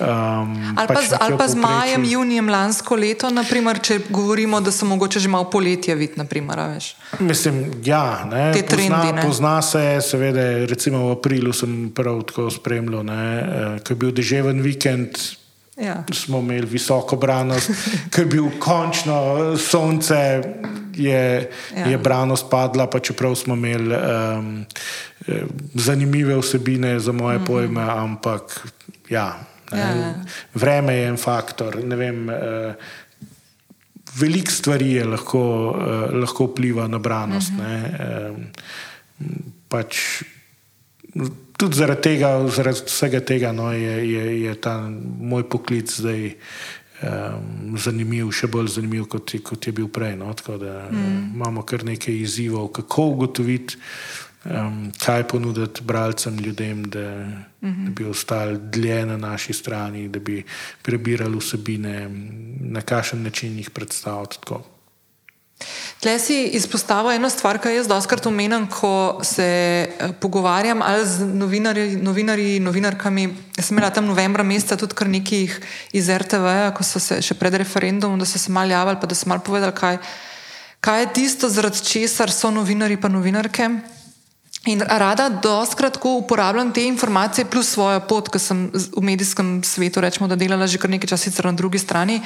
Um, ali pa, pač z, ali pa z majem, junijem lansko leto, naprimer, če govorimo, da so mogoče že malo poletje videti. Mislim, ja, ne, te trendi. Pozna, pozna se, seveda, recimo v aprilu sem prav tako spremljal, eh, ko je bil deževen vikend, ja. smo imeli visoko branost, ker je bil končno sonce, je, ja. je branost padla, pa čeprav smo imeli um, zanimive vsebine za moje mm -hmm. pojme, ampak ja, ja, ja. vreme je en faktor. Vem, uh, Veliko stvari je lahko, uh, lahko vpliva na branost. Mm -hmm. um, pač, tudi zaradi tega, zaradi vsega tega, no, je, je, je ta moj poklic zdaj um, zanimiv, še bolj zanimiv, kot, kot je bil prej. No, tako da mm. imamo kar nekaj izzivov, kako ugotoviti, um, kaj ponuditi bralcem, ljudem, da, mm -hmm. da bi ostali dlje na naši strani, da bi prebirali vsebine, na kakšen način jih predstaviti. Tle si izpostavil eno stvar, ki jaz doskrat omenjam, ko se eh, pogovarjam ali z novinarji, novinarji novinarkami. Jaz sem imela tam novembra meseca tudi kar nekih iz RTV, ko so se še pred referendumom, da so se mal javili, pa da so mal povedali, kaj, kaj je tisto, zaradi česar so novinari pa novinarke. In rada doskrat uporabljam te informacije plus svojo pot, ker sem v medijskem svetu, rečemo, da delala že kar nekaj časa, sicer na drugi strani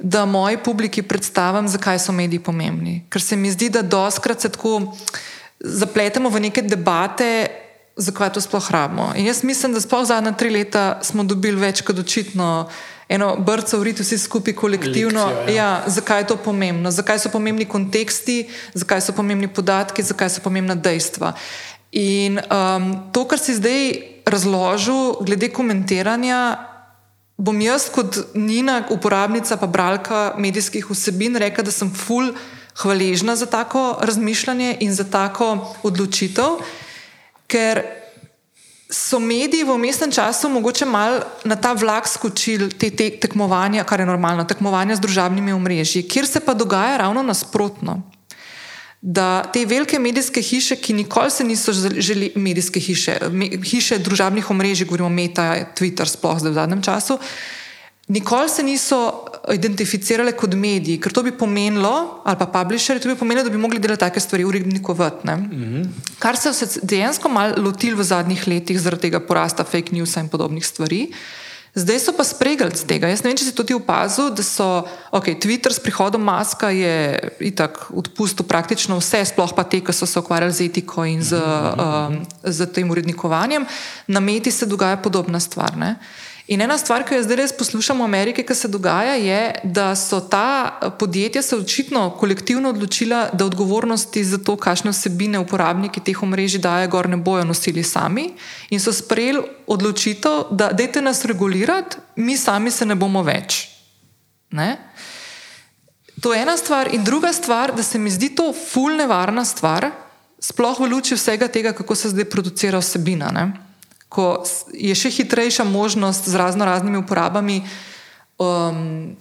da moji publiki predstavim, zakaj so mediji pomembni. Ker se mi zdi, da doskrat se tako zapletemo v neke debate, zakaj to sploh rabimo. In jaz mislim, da sploh zadnja tri leta smo dobili več kot očitno. Eno brco vriti vsi skupaj kolektivno, Lekcijo, ja. Ja, zakaj je to pomembno, zakaj so pomembni konteksti, zakaj so pomembni podatki, zakaj so pomembna dejstva. In um, to, kar si zdaj razložil, glede komentiranja, bom jaz kot Nina, uporabnica pa bralka medijskih vsebin, rekla, da sem ful hvaležna za tako razmišljanje in za tako odločitev, ker so mediji v umestnem času mogoče mal na ta vlak skočili te, te tekmovanja, kar je normalno, tekmovanja z družabnimi omrežji, kjer se pa dogaja ravno nasprotno da te velike medijske hiše, ki nikoli se niso želeli, medijske hiše, me, hiše družabnih omrežij, govorimo Meta, Twitter, sploh zdaj v zadnjem času, nikoli se niso identificirale kot mediji, ker to bi pomenilo, ali pa publisherji, to bi pomenilo, da bi mogli delati take stvari, urednikovati. Mm -hmm. Kar se dejansko malo lotili v zadnjih letih zaradi tega porasta fake news in podobnih stvari. Uh, Zdaj so pa spregali z tega. Jaz ne vem, če si tudi opazil, da so okay, Twitter s prihodom Maska je itak odpustil praktično vse, sploh pa te, ki so se ukvarjali z etiko in z, um, z tem urednikovanjem. Na meti se dogaja podobna stvar. Ne? In ena stvar, ki jo zdaj res poslušamo v Ameriki, ki se dogaja, je, da so ta podjetja se očitno kolektivno odločila, da odgovornosti za to, kakšne vsebine uporabniki teh omrežij dajo, gor ne bojo nosili sami in so sprejeli odločitev, da dajte nas regulirati, mi sami se ne bomo več. Ne? To je ena stvar, in druga stvar, da se mi zdi to fulnevarna stvar sploh v luči vsega tega, kako se zdaj producira vsebina. Ne? Ko je še hitrejša možnost z razno raznimi uporabami um,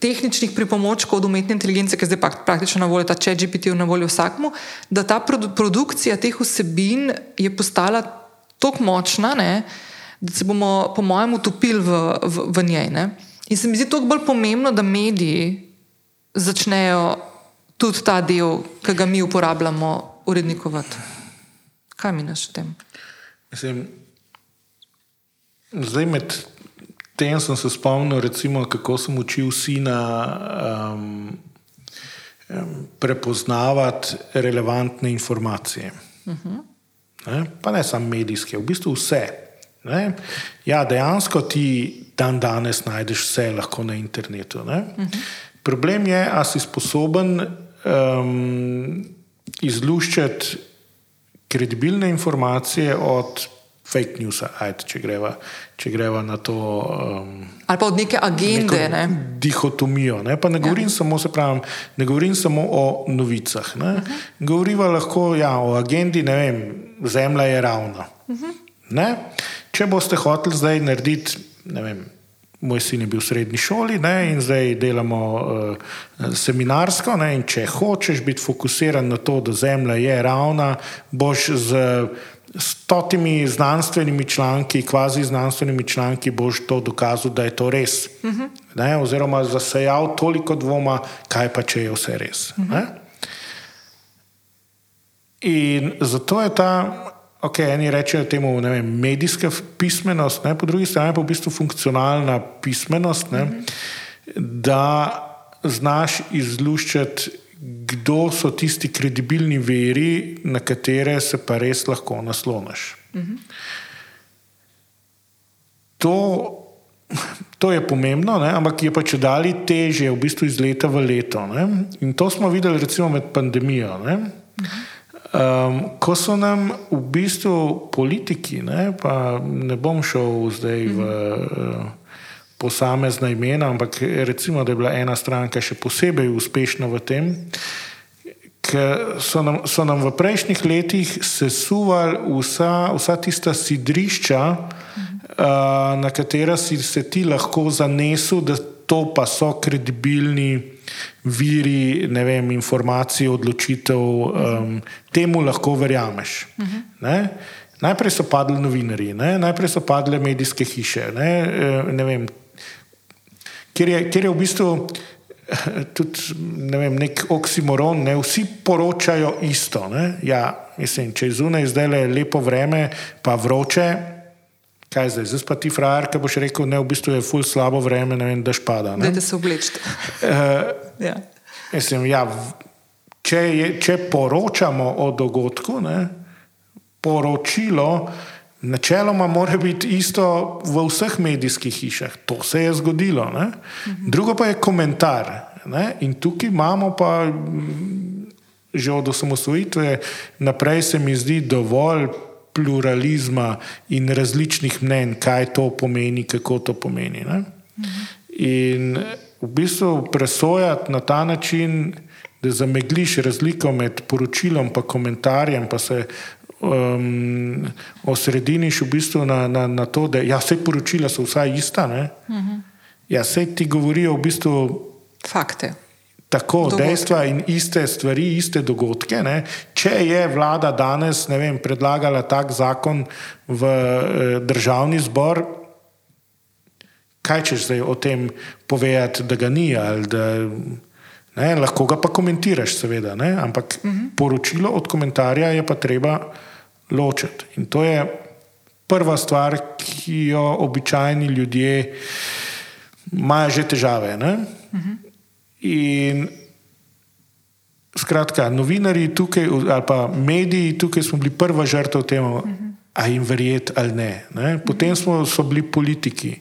tehničnih pripomočkov od umetne inteligence, ki je zdaj praktično na voljo, ta če GPT na voljo vsakmu, da ta produ produkcija teh vsebin je postala tako močna, ne, da se bomo, po mojem, utopili v, v, v njej. Ne. In se mi zdi toliko bolj pomembno, da mediji začnejo tudi ta del, ki ga mi uporabljamo, urednikovati. Kaj mi naš tem? Mislim, zdaj med tem sem se spomnil, recimo, kako sem učil sina um, um, prepoznavati relevantne informacije. Uh -huh. ne? Pa ne samo medijske, v bistvu vse. Ne? Ja, dejansko ti dan danes najdeš vse lahko na internetu. Uh -huh. Problem je, ali si sposoben um, izluščiti kredibilne informacije od fake news, ajde, če, greva, če greva na to. Um, Ali pa od neke agende. Ne? Dihotomijo. Ne, ne, govorim, ja. samo, pravim, ne govorim samo o novicah. Uh -huh. Govoriva lahko ja, o agendi, ne vem, zemlja je ravna. Uh -huh. Če boste hoteli zdaj narediti, ne vem. Moj sin je bil v srednji šoli ne, in zdaj delamo uh, seminarsko. Ne, če hočeš biti fokusiran na to, da Zemlja je ravna, boš z stotimi znanstvenimi članki, kvazi znanstvenimi članki, boš to dokazal, da je to res. Uh -huh. ne, oziroma, zasejal toliko dvoma, kaj pa če je vse res. Uh -huh. In zato je ta, ok, eni rečejo temu vem, medijska pismenost, ne, po drugi strani pa v bistvu funkcionalna pismenost, ne, uh -huh. da znaš izluščati kdo so tisti kredibilni veri, na katere se pa res lahko nasloniš. Mhm. To, to je pomembno, ne? ampak je pa če dalje teže, v bistvu iz leta v leto. Ne? In to smo videli, recimo, med pandemijo. Ne? Um, ko so nam v bistvu politiki, ne, pa ne bom šel zdaj v. Uh, posamezna imena, ampak recimo, da je bila ena stranka še posebej uspešna v tem, ker so nam, so nam v prejšnjih letih sesuvali vsa, vsa tista sidrišča, uh, na katera si se ti lahko zanesel, da to pa so kredibilni viri vem, informacij, odločitev, um, temu lahko verjameš. Ne? Najprej so padli novinari, ne? najprej so padle medijske hiše. Ne? Ne vem, kjer je, kjer je v bistvu <laughs> tudi ne vem, nek oksimoron, ne vsi poročajo isto. Ja, mislim, če je zunaj zdaj le lepo vreme, pa vroče. Kaj zdaj, zdaj pa ti frajer, ki boš rekel, ne, v bistvu je ful slabo vreme, ne vem, da špada. Ne, da se oblečete. Uh, ja. Mislim, ja, če, je, če poročamo o dogodku, ne, poročilo. Načeloma mora biti isto v vseh medijskih hišah, to se je zgodilo. Ne? Drugo pa je komentar. Ne? In tukaj imamo pa mm, že od osamosvojitve naprej, se mi zdi, dovolj pluralizma in različnih mnen, kaj to pomeni, kako to pomeni. Ne? In v bistvu presojati na ta način, da zamegliš razliko med poročilom in komentarjem, pa se um, osrediniš v bistvu na, na, na to, da ja, vse poročila so vsaj ista. Uh mhm. -huh. Ja, vse ti govorijo v bistvu fakte. Tako, dogodke. dejstva in iste stvari, iste dogodke. Ne? Če je vlada danes vem, predlagala tak zakon v eh, državni zbor, kaj češ zdaj o tem povedati, da ga ni ali da. Ne, lahko ga pa komentiraš, seveda, ne, ampak uh mhm. -huh. poročilo od komentarja je pa treba ločiti. In to je prva stvar, ki jo običajni ljudje imajo že težave. Uh -huh. In skratka, novinari tukaj, ali pa mediji tukaj smo bili prva žrtev temu. Uh -huh. A jim verjeti ali ne. ne? Potem smo, so bili politiki,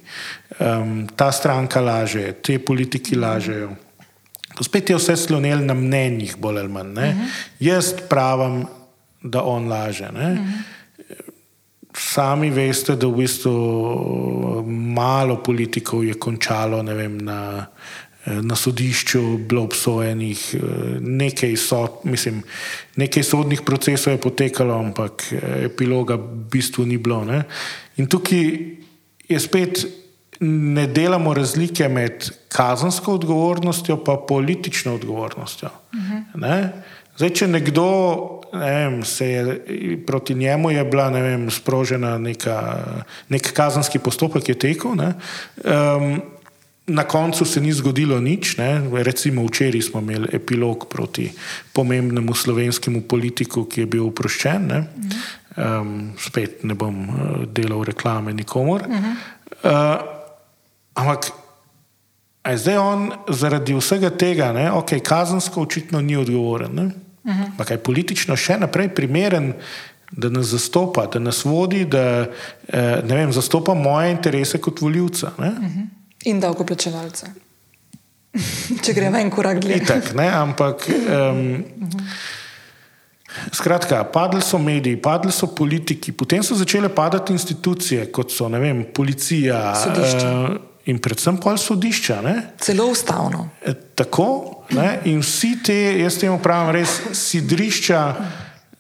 um, ta stranka laže, te politiki lažejo. Spet je vse slonilo na mnenjih, bolj ali manj. Uh -huh. Jaz pravim, da on laže. Uh -huh. Sami veste, da v bistvu malo politikov je končalo vem, na na sodišču bilo obsojenih, nekaj, so, mislim, nekaj sodnih procesov je potekalo, ampak epiloga v bistvu ni bilo. Ne? In tukaj je spet ne delamo razlike med kazensko odgovornostjo in politično odgovornostjo. Uh -huh. Zdaj, če nekdo, ne vem, je, proti njemu je bila vem, sprožena neka, nek kazenski postopek, je tekel, ne, um, na koncu se ni zgodilo nič. Ne, recimo včeraj smo imeli epilog proti pomembnemu slovenskemu politiku, ki je bil oproščen. Ne, um, spet ne bom uh, delal reklame nikomor. Uh -huh. uh, Ampak zdaj on zaradi vsega tega, da okay, kazensko očitno ni odgovoren, uh -huh. ampak je politično še naprej primeren, da nas zastopa, da nas vodi, da eh, vem, zastopa moje interese kot voljivca. Uh mhm. -huh. In davkoplačevalce. <laughs> Če gremo en korak dlje. Itak, ne, ampak. Um, uh -huh. Skratka, padli so mediji, padli so politiki, potem so začele padati institucije, kot so vem, policija, uh, in predvsem pol sodišča. Ne? Celo ustavno. E, tako ne? in vsi te, jaz temu pravim, res sidrišča,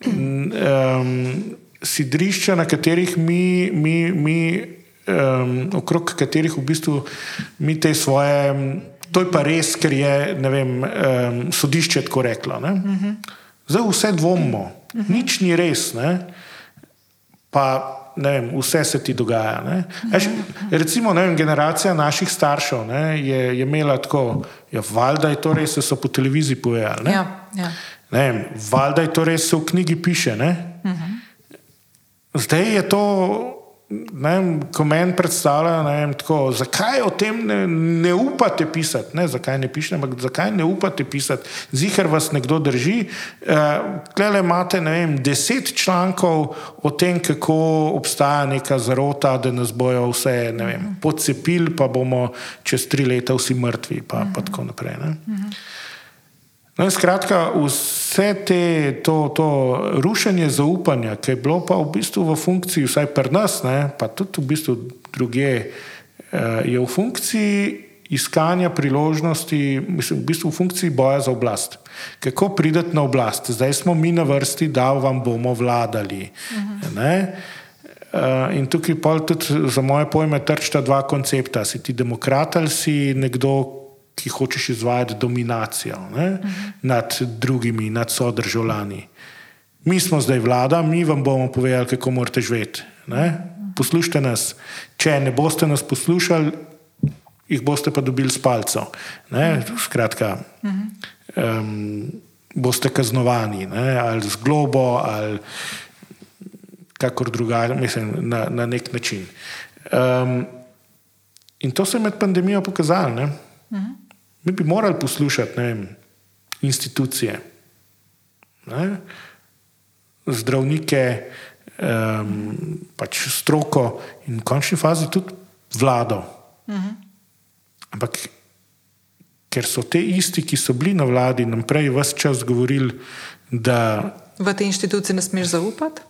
um, sidrišča na katerih mi, mi, mi um, okrog katerih v bistvu mi te svoje. To je pa res, ker je vem, um, sodišče tako reklo. Uh -huh. Zdaj vse dvomimo, uh -huh. nič ni res. Ne? Pa vem, vse se ti dogaja. Eš, recimo, vem, generacija naših staršev ne, je, je imela tako, ja, valjda je to res, da so po televiziji povedali. Ja, ja. Valjda je to res, se v knjigi piše. Uh mhm. -huh. Zdaj je to ne, ko meni predstavlja, ne, tako, zakaj o tem ne, ne upate pisati, ne, zakaj ne pišete, ampak zakaj ne upate pisati, zihar vas nekdo drži. Klele eh, imate vem, deset člankov o tem, kako obstaja neka zarota, da nas bojo vse vem, podcepili, pa bomo čez tri leta vsi mrtvi, pa, pa tako naprej. Ne. No, skratka, vse te, to, to rušenje zaupanja, ki je bilo pa v bistvu v funkciji, vsaj pri nas, ne, pa tudi v bistvu druge, eh, je v funkciji iskanja priložnosti, mislim, v bistvu v funkciji boja za oblast. Kako prideti na oblast? Zdaj smo mi na vrsti, da vam bomo vladali. Uh -huh. In tukaj pa tudi za moje pojme trčta dva koncepta. Si ti demokrat ali si nekdo, ki hočeš izvajati dominacijo ne, uh -huh. nad drugimi, nad sodržavljani. Mi smo zdaj vlada, mi vam bomo povedali, kako morate živeti. Poslušajte nas. Če ne boste nas poslušali, jih boste pa dobili s palcem. Skratka, uh -huh. um, boste kaznovani ne, ali z globo ali kakor drugače, mislim, na, na nek način. Um, in to se je med pandemijo pokazalo. Uh -huh. Mi bi morali poslušati vem, institucije, ne? zdravnike, um, pač stroko in v končni fazi tudi vlado. Uh mhm. -huh. Ampak ker so te isti, ki so bili na vladi, nam prej vse čas govorili, da. V te institucije ne smeš zaupati?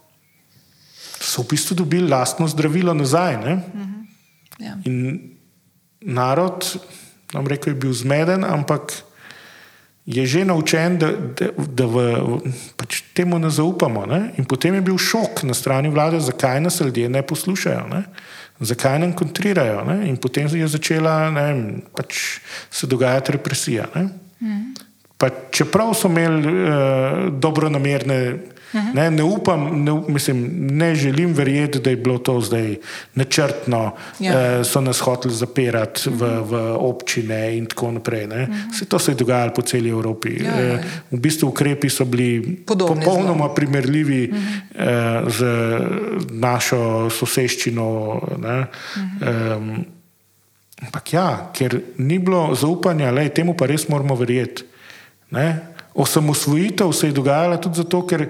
So v bistvu dobili lastno zdravilo nazaj. Uh mhm. -huh. ja. In narod nam rekel, je bil zmeden, ampak je že naučen, da, da, da v, pač temu ne zaupamo. Ne? In potem je bil šok na strani vlade, zakaj nas ljudje ne poslušajo, ne? zakaj nam kontrirajo. Ne? In potem je začela ne, pač se dogajati represija. Ne? Mm. Pa čeprav so imeli uh, namerne Ne, ne upam, ne, mislim, ne želim verjeti, da je bilo to zdaj načrtno, ja. eh, so nas hoteli zapirati v, v občine in tako naprej. Vse to se je dogajalo po celi Evropi. Ja, ja, ja. V bistvu ukrepi so bili Podobne popolnoma zelo. primerljivi uh -huh. eh, z našo soseščino. Um, ampak ja, ker ni bilo zaupanja, le temu pa res moramo verjeti. Ne? Osamosvojitev se je dogajala tudi zato, ker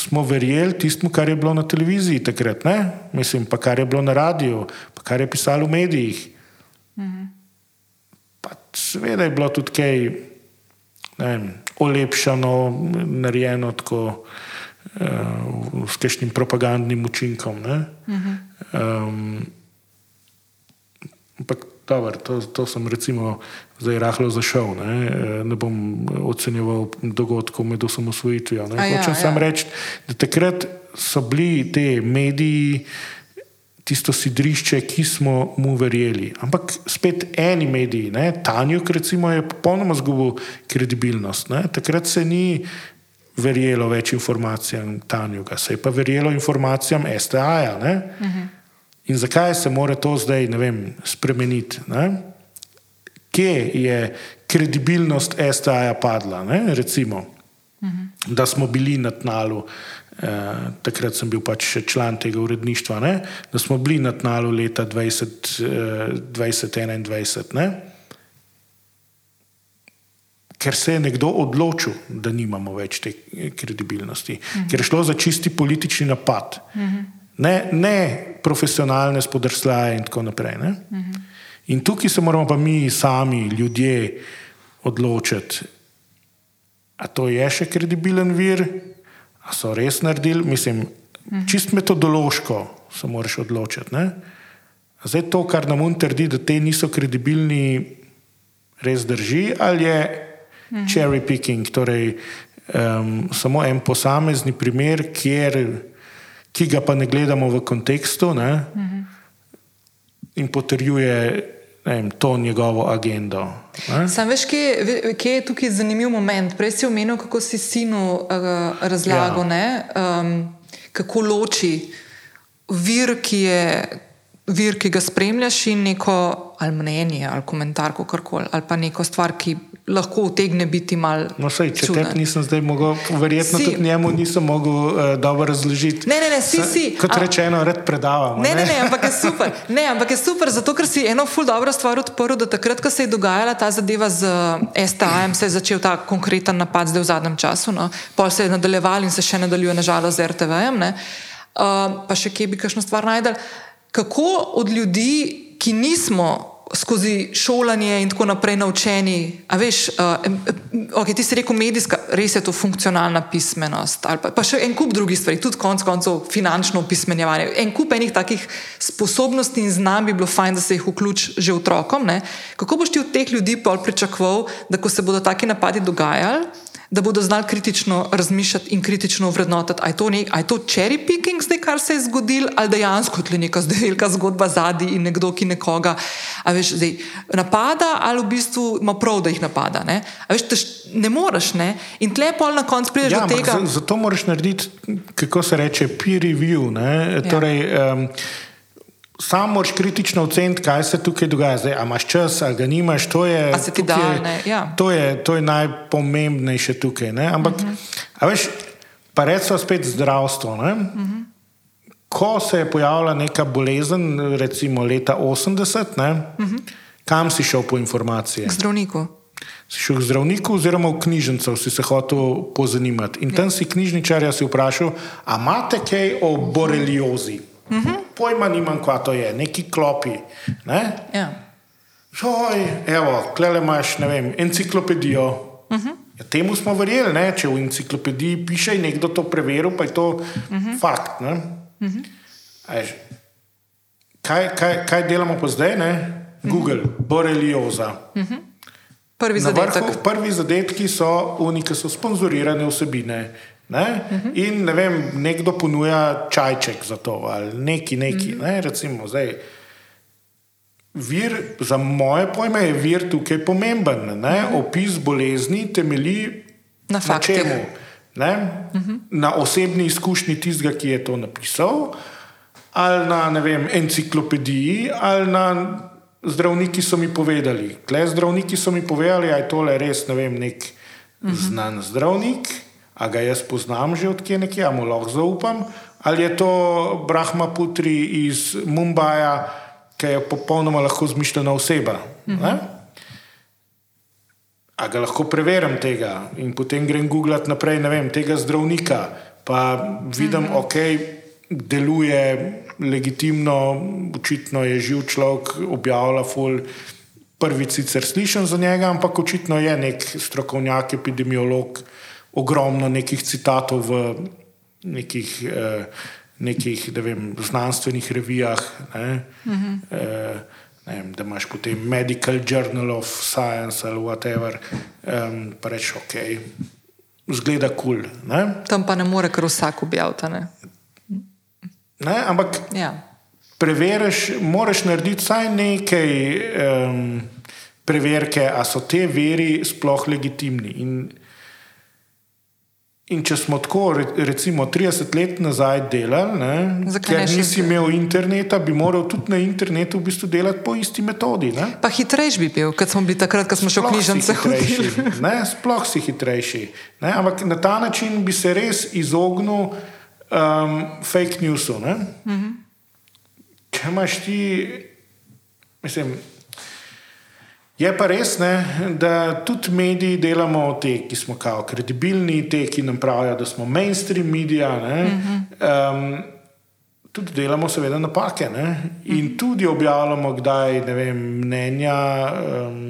smo verjeli tistemu, kar je bilo na televiziji takrat, ne? mislim, pa kar je bilo na radiju, pa kar je pisalo v medijih. Mhm. Sveda je bilo tudi kaj vem, olepšano, narejeno tako uh, s kakšnim propagandnim učinkom. Mhm. Um, ampak Dobar, to, to sem recimo zdaj rahlo zašel. Ne, ne bom ocenjeval dogodkov med osamosvojitvijo. ja, Hočem ja. samo reči, da takrat so bili te mediji tisto sidrišče, ki smo mu verjeli. Ampak spet eni mediji, ne, Tanjuk recimo je popolnoma zgubil kredibilnost. Ne. Takrat se ni verjelo več informacijam Tanjuga, se je pa verjelo informacijam STA-ja. Uh -huh. In zakaj se mora to zdaj vem, spremeniti? Ne? Kje je kredibilnost STA-ja padla? Ne? Recimo, uh -huh. da smo bili na tnalu. Uh, takrat sem bil pač član tega uredništva, ne? da smo bili na tnalu leta 2021. Ker se je nekdo odločil, da nimamo več te kredibilnosti, uh -huh. ker je šlo za čisti politični napad. Uh -huh ne, ne profesionalne spodrsljaje in tako naprej. Uh -huh. In tukaj se moramo pa mi sami, ljudje, odločiti, ali to je še kredibilen vir, ali so res naredili. Mislim, uh -huh. čist metodološko se moraš odločiti. Ne? Zdaj to, kar nam un trdi, da te niso kredibilni, res drži, ali je uh -huh. cherry picking, torej um, samo en posamezni primer, kjer ki ga pa ne gledamo v kontekstu ne, uh -huh. in potrjuje vem, to njegovo agendo. Ne. Sam veš, kje, kje je tukaj zanimiv moment. Prej si omenil, kako si sinu uh, razlagal, ja. um, kako loči vir, ki je. Vir, ki ga spremljaš, in neko ali mnenje, ali komentar, karkoli, ali pa neko stvar, ki lahko utegne biti malo. No, sej, če te nisem zdaj mogel, verjetno si. tudi njemu nisem mogel uh, dobro razložiti. Ne, ne, ne, si, si. Kot rečeno, red predavam. Ne, ne, ne, ampak je super. Ne, ampak je super, zato ker si eno ful dobro stvar odprl, da takrat, ko se je dogajala ta zadeva z STA-jem, se je začel ta konkreten napad zdaj v zadnjem času, no, pol se je nadaljeval in se še nadaljuje, nažalost, z RTV-jem, uh, pa še kje bi kakšno stvar najdel kako od ljudi, ki nismo skozi šolanje in tako naprej naučeni, a veš, uh, okay, ti si rekel medijska, res je to funkcionalna pismenost, pa, pa še en kup drugih stvari, tudi konec koncev finančno pismenjevanje. En kup enih takih sposobnosti in znanj bi bilo fajn, da se jih vključi že otrokom. Ne? Kako boš ti od teh ljudi pa pričakoval, da ko se bodo taki napadi dogajali, da bodo znali kritično razmišljati in kritično vrednotiti, ali je, je to cherry picking, zdaj, kar se je zgodilo, ali dejansko je neka velika zgodba zadnji in nekdo, ki nekoga veš, zdaj, napada, ali v bistvu ima prav, da jih napada. Ne, veš, tež, ne moreš. Ne? In tle pol na koncu prideš ja, do tega. Zato moraš narediti, kako se reče, peer review. Ja. Torej, um, Sam moraš kritično oceniti, kaj se tukaj dogaja. Zdaj, a imaš čas, ali ga nimaš, to je, tukaj, ja. to je, to je najpomembnejše tukaj. Ne? Ampak, uh -huh. veš, pa recimo spet zdravstvo. Uh -huh. Ko se je pojavila neka bolezen, recimo leta 80, ne, uh -huh. kam si šel po informacije? K zdravniku. Si šel k zdravniku, oziroma v knjižnico, si se hotel pozanimati. In ja. tam si knjižničarja si vprašal, a imate kaj o boreliozi? Uh -huh. Pojma nimam, kva to je, neki klopi. Ne? Ja. Joj, evo, klele imaš, ne vem, enciklopedijo. Uh -huh. ja, temu smo verjeli, ne? če v enciklopediji piše in nekdo to preveril, pa je to uh -huh. fakt. Uh -huh. Aj, kaj, kaj, kaj delamo pa zdaj? Ne? Google, uh -huh. borelioza. Uh -huh. Prvi zadetek. Vrhu, prvi zadetki so oni, ki so sponzorirane vsebine. Ne? Uh -huh. In ne vem, nekdo ponuja čajček za to ali neki, neki. Uh -huh. ne? Recimo, zdaj, vir, za moje pojme je vir tukaj pomemben. Uh -huh. Opis bolezni temelji na, na čemu? Uh -huh. Na osebni izkušnji tistega, ki je to napisal, ali na vem, enciklopediji, ali na zdravniki so mi povedali. Tle zdravniki so mi povedali, da je tole res ne vem, nek uh -huh. znan zdravnik a ga jaz poznam že odkje nekje, a mu lahko zaupam, ali je to Brahma Putri iz Mumbaja, ki je popolnoma lahko zmišljena oseba. Mhm. A ga lahko preverim tega in potem grem googlat naprej, ne vem, tega zdravnika, pa vidim, mhm. ok, deluje legitimno, očitno je živ človek, objavlja ful. Prvi sicer slišim za njega, ampak očitno je nek strokovnjak, epidemiolog, ogromno nekih citatov v nekih, eh, nekih vem, znanstvenih revijah. Ne? Uh -huh. eh, ne vem, da imaš potem Medical Journal of Science ali whatever, um, pa rečeš, ok, zgleda kul. Cool, Tam pa ne more kar vsak objaviti. Ne? Ne, ampak ja. preveriš, moraš narediti vsaj nekaj um, preverke, ali so te veri sploh legitimni. In, In če smo tako, recimo, 30 let nazaj delali, ne, ker nisi imel interneta, bi moral tudi na internetu v bistvu delati po isti metodi. Ne. Pa hitrejši bi bil, kot smo bili takrat, ko smo še v knjižnici hodili. Sploh si hitrejši. Ne, ampak na ta način bi se res izognil um, fake newsu. Mm -hmm. Če imaš ti, mislim. Je pa res, ne, da tudi mediji delamo te, ki smo kao kredibilni, te, ki nam pravijo, da smo mainstream medija. Um, tudi delamo, seveda, napake ne, in tudi objavljamo, kdaj ne vem, mnenja um,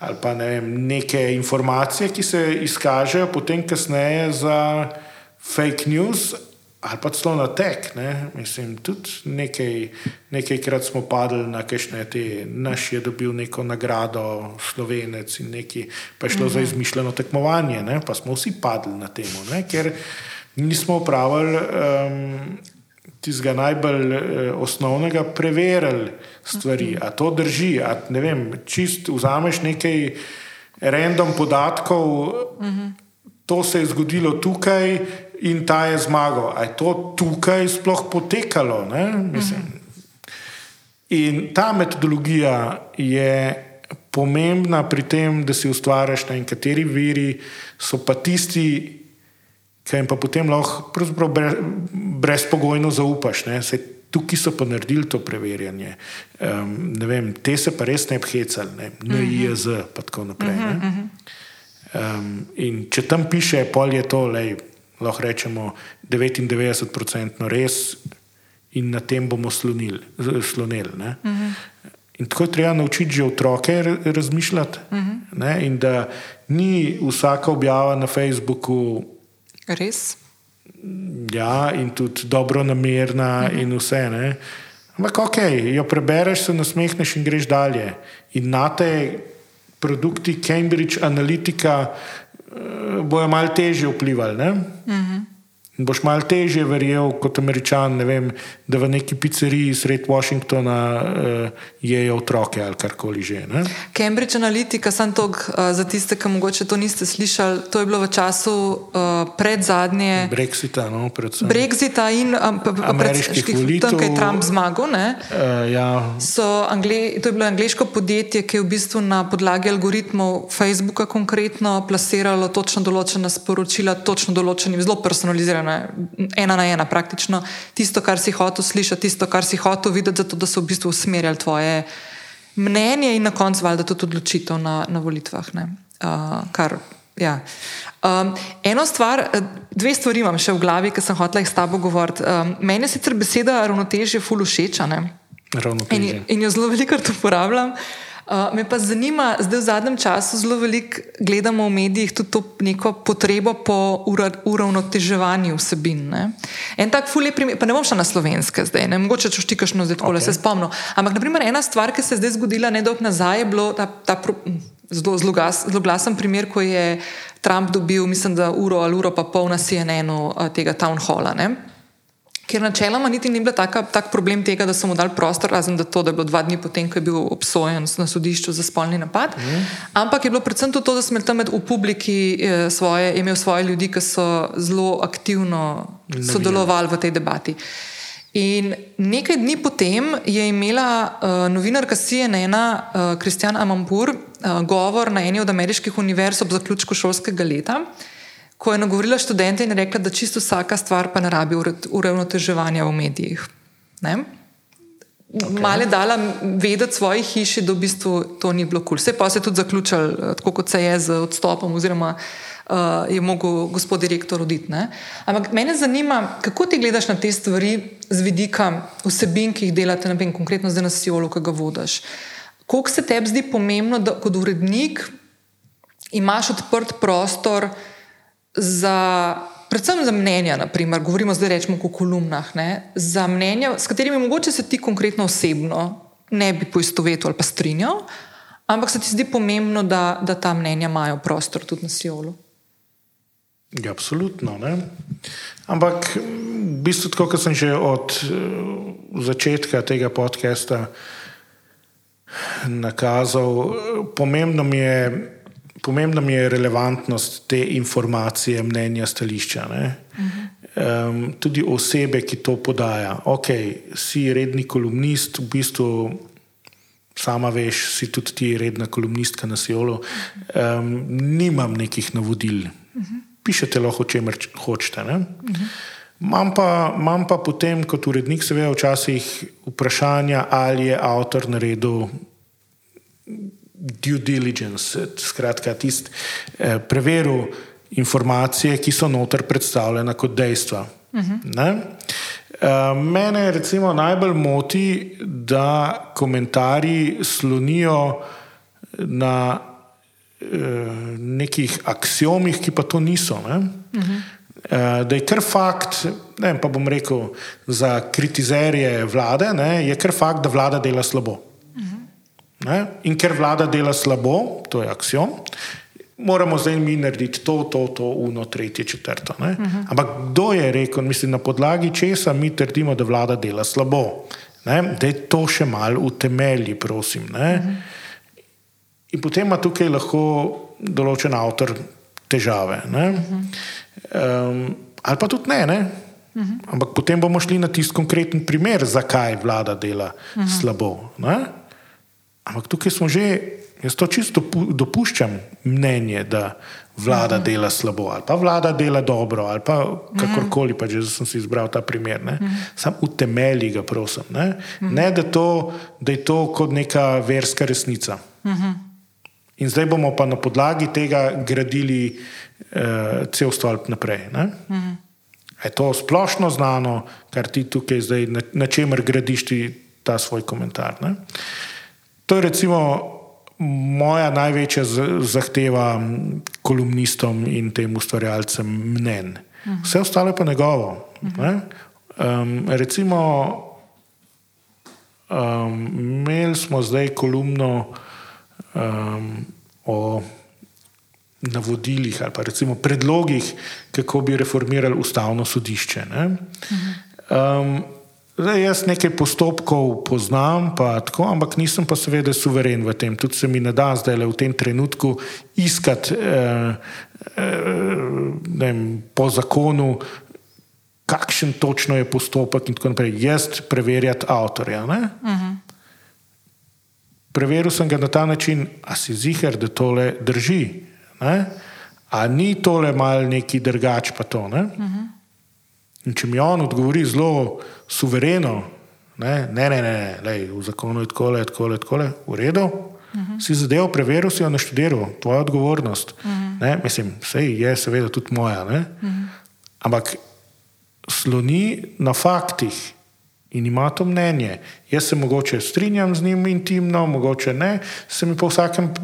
ali pa ne vem, neke informacije, ki se izkažejo potem, kasneje za fake news ali pa celo na tek. Ne? Mislim, tudi nekaj, nekajkrat smo padli na kešne te, naš je dobil neko nagrado, slovenec in neki, pa je šlo -hmm. za mhm. izmišljeno tekmovanje, ne? pa smo vsi padli na tem, ker nismo upravili um, tistega najbolj uh, osnovnega, preverili stvari, -hmm. a to drži. A, ne vem, čist vzameš nekaj random podatkov. Mm -hmm. To se je zgodilo tukaj, in ta je zmagal. Ali je to tukaj sploh potekalo? In ta metodologija je pomembna pri tem, da si ustvariš na kateri veri, so pa tisti, ki jim pa potem lahko brezpogojno zaupaš. Tukaj so pa naredili to preverjanje. Um, vem, te se pa res ne bi hecali, ne IEZ, pa tako naprej. Um, in če tam piše, pol je to, lej, lahko rečemo 99% res in na tem bomo slonili. slonili uh -huh. In tako je treba naučiti že otroke razmišljati. Uh -huh. In da ni vsaka objava na Facebooku. Res. Ja, in tudi dobro namerna, uh -huh. in vse. Ne? Ampak, ok, jo prebereš, se nasmehneš in greš dalje. In na te produkti Cambridge Analytica bojo malo težje vplivali. Mm -hmm. Boš malo težje verjel kot američan, vem, da v neki pizzeriji sred Washingtona uh, jejo otroke ali karkoli že. Ne? Cambridge Analytica, sem to uh, za tiste, ki morda to niste slišali, to je bilo v času uh, pred zadnje. Brexita, no, predvsem. Brexita in um, ameriških volitev. Tam, ki je Trump zmagal. Uh, ja. Angle, to je bilo angliško podjetje, ki je v bistvu na podlagi algoritmov Facebooka konkretno plasiralo točno določena sporočila, točno določenim, zelo personalizirano ne? ena na ena, praktično tisto, kar si hotel slišati, tisto, kar si hotel videti, zato da so v bistvu usmerjali tvoje mnenje in na koncu valjda tudi odločitev na, na volitvah. Uh, kar, ja. um, eno stvar, dve stvari imam še v glavi, ki sem hotel s tabo govoriti. Um, meni je sicer beseda ravnotežje fully in, in jo zelo velikokrat uporabljam. Uh, me pa zanima, zdaj v zadnjem času zelo veliko gledamo v medijih tudi to neko potrebo po uravnoteževanju vsebin. Ne? En tak fulje primer, pa ne bom šla na slovenske zdaj, ne mogoče če štikaš no zdaj tako, okay. se spomnim. Ampak naprimer ena stvar, ki se je zdaj zgodila nedolgo nazaj, je bilo ta, ta pro, zelo, zelo, gas, zelo glasen primer, ko je Trump dobil, mislim, da uro ali uro pa pol na CNN-u uh, tega town halla. Ne? Ker načeloma niti ni bil tak problem tega, da so mu dali prostor, razen da, to, da je bilo dva dni potem, ko je bil obsojen na sodišču za spolni napad. Mm. Ampak je bilo predvsem to, da smo tam v publiki eh, svoje, imeli svoje ljudi, ki so zelo aktivno sodelovali v tej debati. In nekaj dni potem je imela uh, novinarka CNN, uh, Kristjan Amampur, uh, govor na eni od ameriških univerz ob zaključku šolskega leta ko je nagovorila študente in rekla, da čisto vsaka stvar pa ne rabi uravnoteževanja v medijih. Okay. Male dala vedeti svoji hiši, da v bistvu to ni bilo kul. Cool. Vse pa se je tudi zaključil, eh, tako kot se je z odstopom, oziroma uh, je mogel gospod direktor oditi. Ampak mene zanima, kako ti gledaš na te stvari z vidika vsebin, ki jih delate, ne vem, konkretno zdaj na Sijolu, ki ga vodiš. Koliko se tebi zdi pomembno, da kot urednik imaš odprt prostor, za, predvsem za mnenja, naprimer, govorimo zdaj rečemo o kolumnah, ne, za mnenja, s katerimi mogoče se ti konkretno osebno ne bi poistovetil ali pa strinjal, ampak se ti zdi pomembno, da, da ta mnenja imajo prostor tudi na Sijolu. Ja, absolutno. Ne? Ampak, v bistvu, kot sem že od začetka tega podcasta nakazal, pomembno mi je, pomembno mi je relevantnost te informacije, mnenja, stališča. Um, tudi osebe, ki to podaja. Ok, si redni kolumnist, v bistvu. Sama veš, si tudi ti redna kolumnistka na Sijolu. Um, nimam nekih navodil. Uh -huh pišete lahko, če hočete. Imam pa, mam pa potem, kot urednik, seveda, včasih vprašanja, ali je avtor naredil due diligence, skratka, tist, eh, preveril informacije, ki so noter predstavljene kot dejstva. Uh -huh. eh, mene recimo najbolj moti, da komentarji slonijo na nekih aksiomih, ki pa to niso. Ne? Uh -huh. Da je kar fakt, ne, pa bom rekel, za kritizerje vlade, ne, je kar fakt, da vlada dela slabo. Uh -huh. In ker vlada dela slabo, to je aksiom, moramo zdaj mi narediti to, to, to, uno, tretje, četrto. Uh -huh. Ampak kdo je rekel, mislim, na podlagi česa mi trdimo, da vlada dela slabo? Ne? Da je to še malo utemelji, prosim. Uh -huh. In potem ima tukaj lahko določen avtor težave. Um, ali pa tudi ne. ne? Uh -huh. Ampak potem bomo šli na tisti konkreten primer, zakaj vlada dela uh -huh. slabo. Ne? Ampak tukaj smo že, jaz to čisto dopuščam mnenje, da vlada -huh. dela slabo, ali pa vlada dela dobro, ali pa kakorkoli, pa že sem si izbral ta primer. Uh -huh. Sam utemelji ga, prosim. Ne, -huh. ne da, to, da je to kot neka verska resnica. Uh -huh. In zdaj bomo pa na podlagi tega gradili uh, cel stolp naprej. Mhm. Je to splošno znano, kar ti tukaj zdaj, na, na čemer gradiš ti ta svoj komentar? Ne? To je recimo moja največja zahteva kolumnistom in tem ustvarjalcem mnen. Mhm. Vse ostalo je pa njegovo. Mhm. Um, recimo, um, imeli smo zdaj kolumno um, o navodilih ali pa recimo predlogih, kako bi reformirali ustavno sodišče. Um, zdaj, jaz nekaj postopkov poznam, pa tako, ampak nisem pa seveda suveren v tem. Tudi se mi ne da zdaj le v tem trenutku iskati eh, eh, po zakonu. Kakšen točno je postopek, in tako naprej. Jaz preverjati avtorja. Uh -huh. Preveril sem ga na ta način, a si ziger, da tole drži. Ne? A ni tole mal neki drugač pa to. Ne? Uh -huh. In če mi on odgovori zelo suvereno, ne, ne, ne, ne lej, v zakonu je tako, tako, tako, v redu, uh -huh. si zadevo preveril, si jo naštudiral, tvoja odgovornost. Uh -huh. Mislim, vse je seveda tudi moja. Uh -huh. Ampak sloni na faktih in ima to mnenje. Jaz se mogoče strinjam z njim intimno, mogoče ne, se mi v vsakem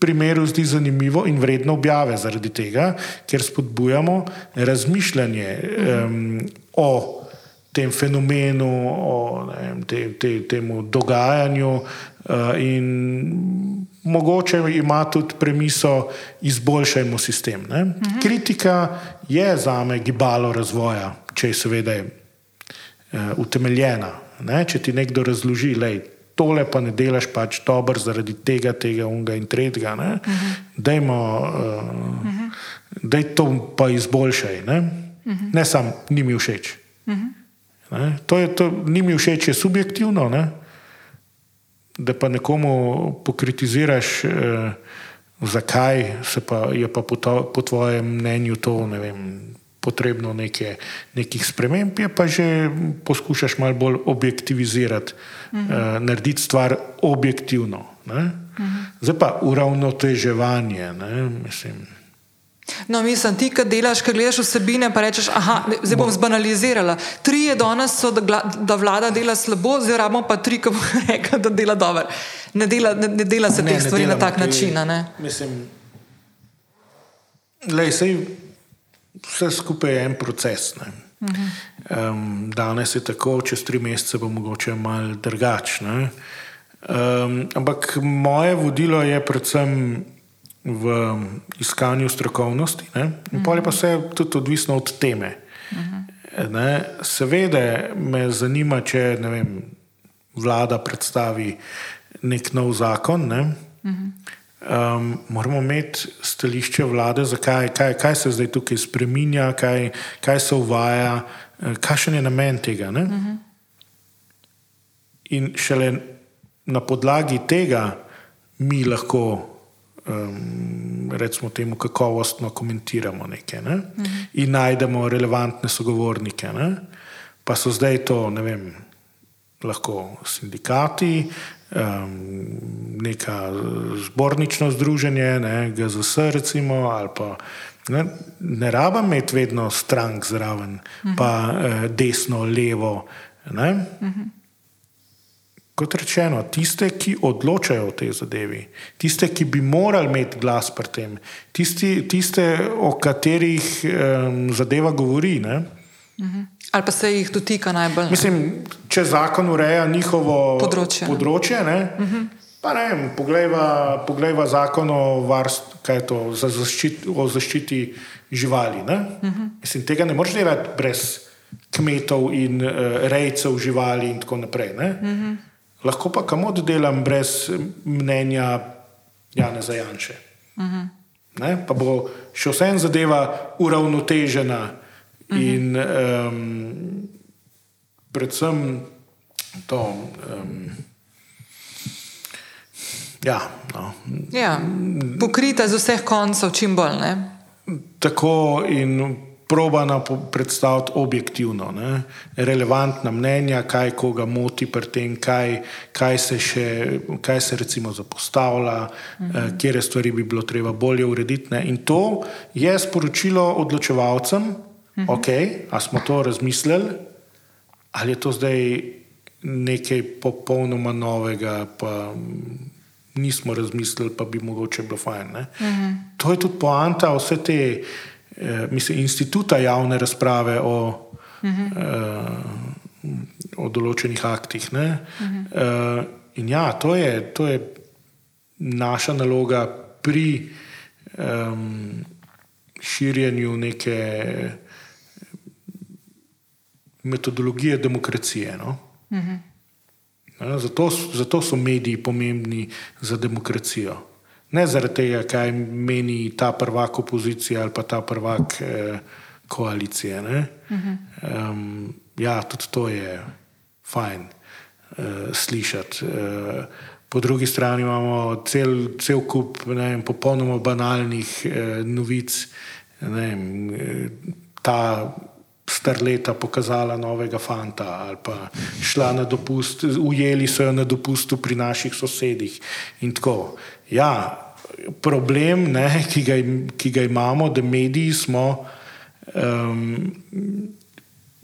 primeru zdi zanimivo in vredno objave zaradi tega, ker spodbujamo razmišljanje um, o tem fenomenu, o vem, te, te, temu dogajanju uh, in mogoče ima tudi premiso izboljšajmo sistem. Uh mhm. -huh. Kritika je za me gibalo razvoja, če je seveda uh, utemeljena. Ne? Če ti nekdo razloži, da tole pa ne delaš pač dobro zaradi tega, tega, unga in tretjega, da uh -huh. uh, uh, to pa izboljšaj. Ne, uh -huh. ne samo, ni mi všeč. Uh -huh. To je to, ni mi všeč, je subjektivno. Ne? Da pa nekomu pokritiziraš, eh, zakaj pa, je pa po, to, po tvojem mnenju to, ne vem, potrebno neke, nekih sprememb, je pa že poskušaš malo bolj objektivizirati, uh -huh. uh, narediti stvar objektivno. Uh -huh. Zdaj pa uravnoteževanje. Ne, No, mislim, ti, ki delaš, ki gledaš vsebine, pa rečeš, aha, zdaj bom zbanalizirala. Tri je danes, so, da, da vlada dela slabo, zdaj rabimo pa tri, ki bo <laughs> rekel, da dela dobro. Ne dela, ne, ne dela se ne, teh stvari na tak način. Ne? Mislim, lej, sej, vse skupaj je en proces. Um, danes je tako, čez tri mesece bo mogoče malo drugačno. Um, ampak moje vodilo je predvsem v iskanju strokovnosti, ne? in pa je pa vse tudi odvisno od teme. Ne? Seveda me zanima, če ne vem, vlada predstavi nek nov zakon. Ne? Um, moramo imeti stališče vlade, zakaj, kaj, kaj se zdaj tukaj spremenja, kaj, kaj se uvaja, kakšen je namen tega. Uh -huh. In šele na podlagi tega mi lahko, um, recimo, temu kakovostno komentiramo nekaj ne? uh -huh. in najdemo relevantne sogovornike. Ne? Pa so zdaj to, ne vem, lahko sindikati, um, neka zbornično združenje, ne, GZS, recimo, ali pa. Ne, ne rabim imeti vedno strank zraven, uh -huh. pa eh, desno, levo. Uh -huh. Kot rečeno, tiste, ki odločajo o tej zadevi, tiste, ki bi morali imeti glas pri tem, tisti, tiste, o katerih um, zadeva govori. Ne, uh -huh. Ali pa se jih dotika najbolj? Mislim, če zakon ureja njihovo področje. področje ne, uh -huh. Pa ne vem, poglejva, poglejva zakon o, varst, to, za zaščit, o zaščiti živali. Uh -huh. Mislim, tega ne moreš delati brez kmetov in uh, rejcev živali in tako naprej. Uh -huh. Lahko pa kamot delam brez mnenja Jana Zajanče. Uh -huh. Pa bo še vsem zadeva uravnotežena -huh. in um, predvsem to. Um, Ja, no. ja, pokrita z vseh koncev, čim bolj. Ne? Tako in probana predstaviti objektivno, ne? relevantna mnenja, kaj koga moti pri tem, kaj, kaj se še, kaj se recimo zapostavlja, uh -huh. kje stvari bi bilo treba bolje urediti. Ne? In to je sporočilo odločevalcem, uh -huh. ok, a smo to razmislili, ali je to zdaj nekaj popolnoma novega. Pa, nismo razmislili, pa bi mogoče bilo fajn. Uh -huh. To je tudi poanta vse te, eh, mislim, instituta javne razprave o, uh -huh. eh, o določenih aktih. Uh -huh. eh, in ja, to je, to je naša naloga pri eh, širjenju neke metodologije demokracije. No? Uh -huh. Zato, zato so mediji pomembni za demokracijo. Ne zaradi tega, kaj meni ta prvak opozicije ali pa ta prvak eh, koalicije. Uh -huh. um, ja, tudi to je fajn uh, slišati. Uh, po drugi strani imamo cel, cel kup vem, popolnoma banalnih uh, novic. Vem, ta starleta pokazala novega fanta ali pa šla na dopust, ujeli so jo na dopustu pri naših sosedih in tako. Ja, problem, ne, ki, ga, ki ga imamo, da mediji smo, um,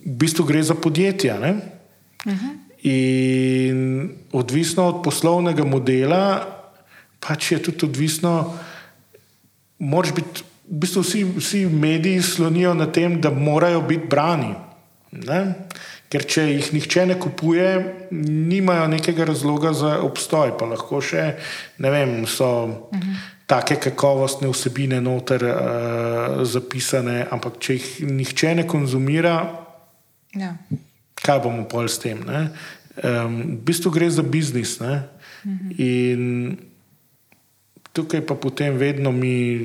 v bistvu gre za podjetja. Uh -huh. In odvisno od poslovnega modela, pač je tudi odvisno, moraš biti v bistvu vsi, vsi mediji slonijo na tem, da morajo biti brani. Ne? Ker če jih nihče ne kupuje, nimajo nekega razloga za obstoj. Pa lahko še ne vem, so uh -huh. take kakovostne vsebine noter uh, zapisane, ampak če jih nihče ne konzumira, ja. kaj bomo pol s tem? Um, v bistvu gre za biznis. Uh -huh. In tukaj pa potem vedno mi,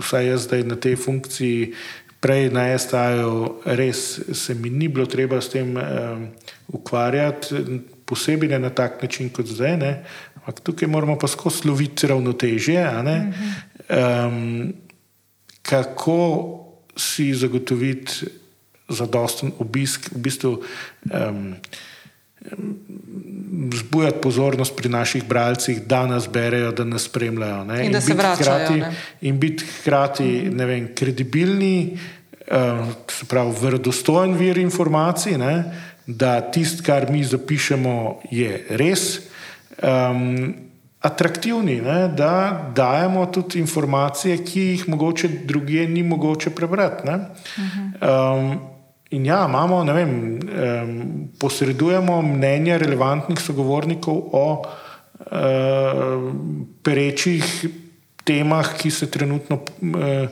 vsaj jaz zdaj na tej funkciji, prej na STA-ju, res se mi ni bilo treba s tem um, ukvarjati, posebej ne na tak način kot zdaj. Ne? Ampak tukaj moramo pa skozi loviti ravnotežje. Um, kako si zagotoviti zadosten obisk, v bistvu. Um, Zbujati pozornost pri naših bralcih, da nas berejo, da nas spremljajo. Ne? In, in da se vračajo. In biti hkrati vem, kredibilni, uh, pravi, verodostojen vir informacij, ne? da tisto, kar mi zapišemo, je res. Um, atraktivni, ne? da dajemo tudi informacije, ki jih mogoče drugje ni mogoče prebrati. Um, in ja, imamo, ne vem, um, posredujemo mnenja relevantnih sogovornikov o uh, perečih temah, ki se trenutno uh,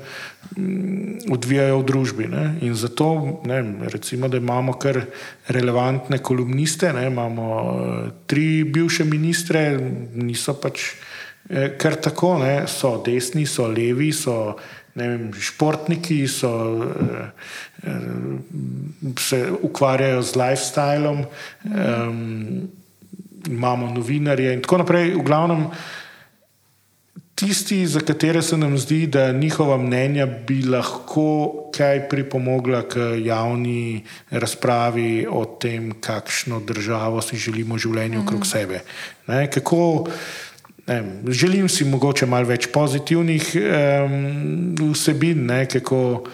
odvijajo v družbi. Ne? In zato, ne, recimo, da imamo kar relevantne kolumniste, ne? imamo uh, tri bivše ministre, niso pač uh, kar tako, ne? so desni, so levi, so vem, športniki, so, uh, se ukvarjajo z lifestylom. Um, Imamo novinarje, in tako naprej. V glavnem, uh, tisti, za katere se nam zdi, da njihova mnenja bi lahko kaj pripomogla k javni razpravi o tem, kakšno državo si želimo v življenju okrog mm. sebe. Ne, kako, ne, želim si mogoče malo več pozitivnih um, vsebin, ne, kako.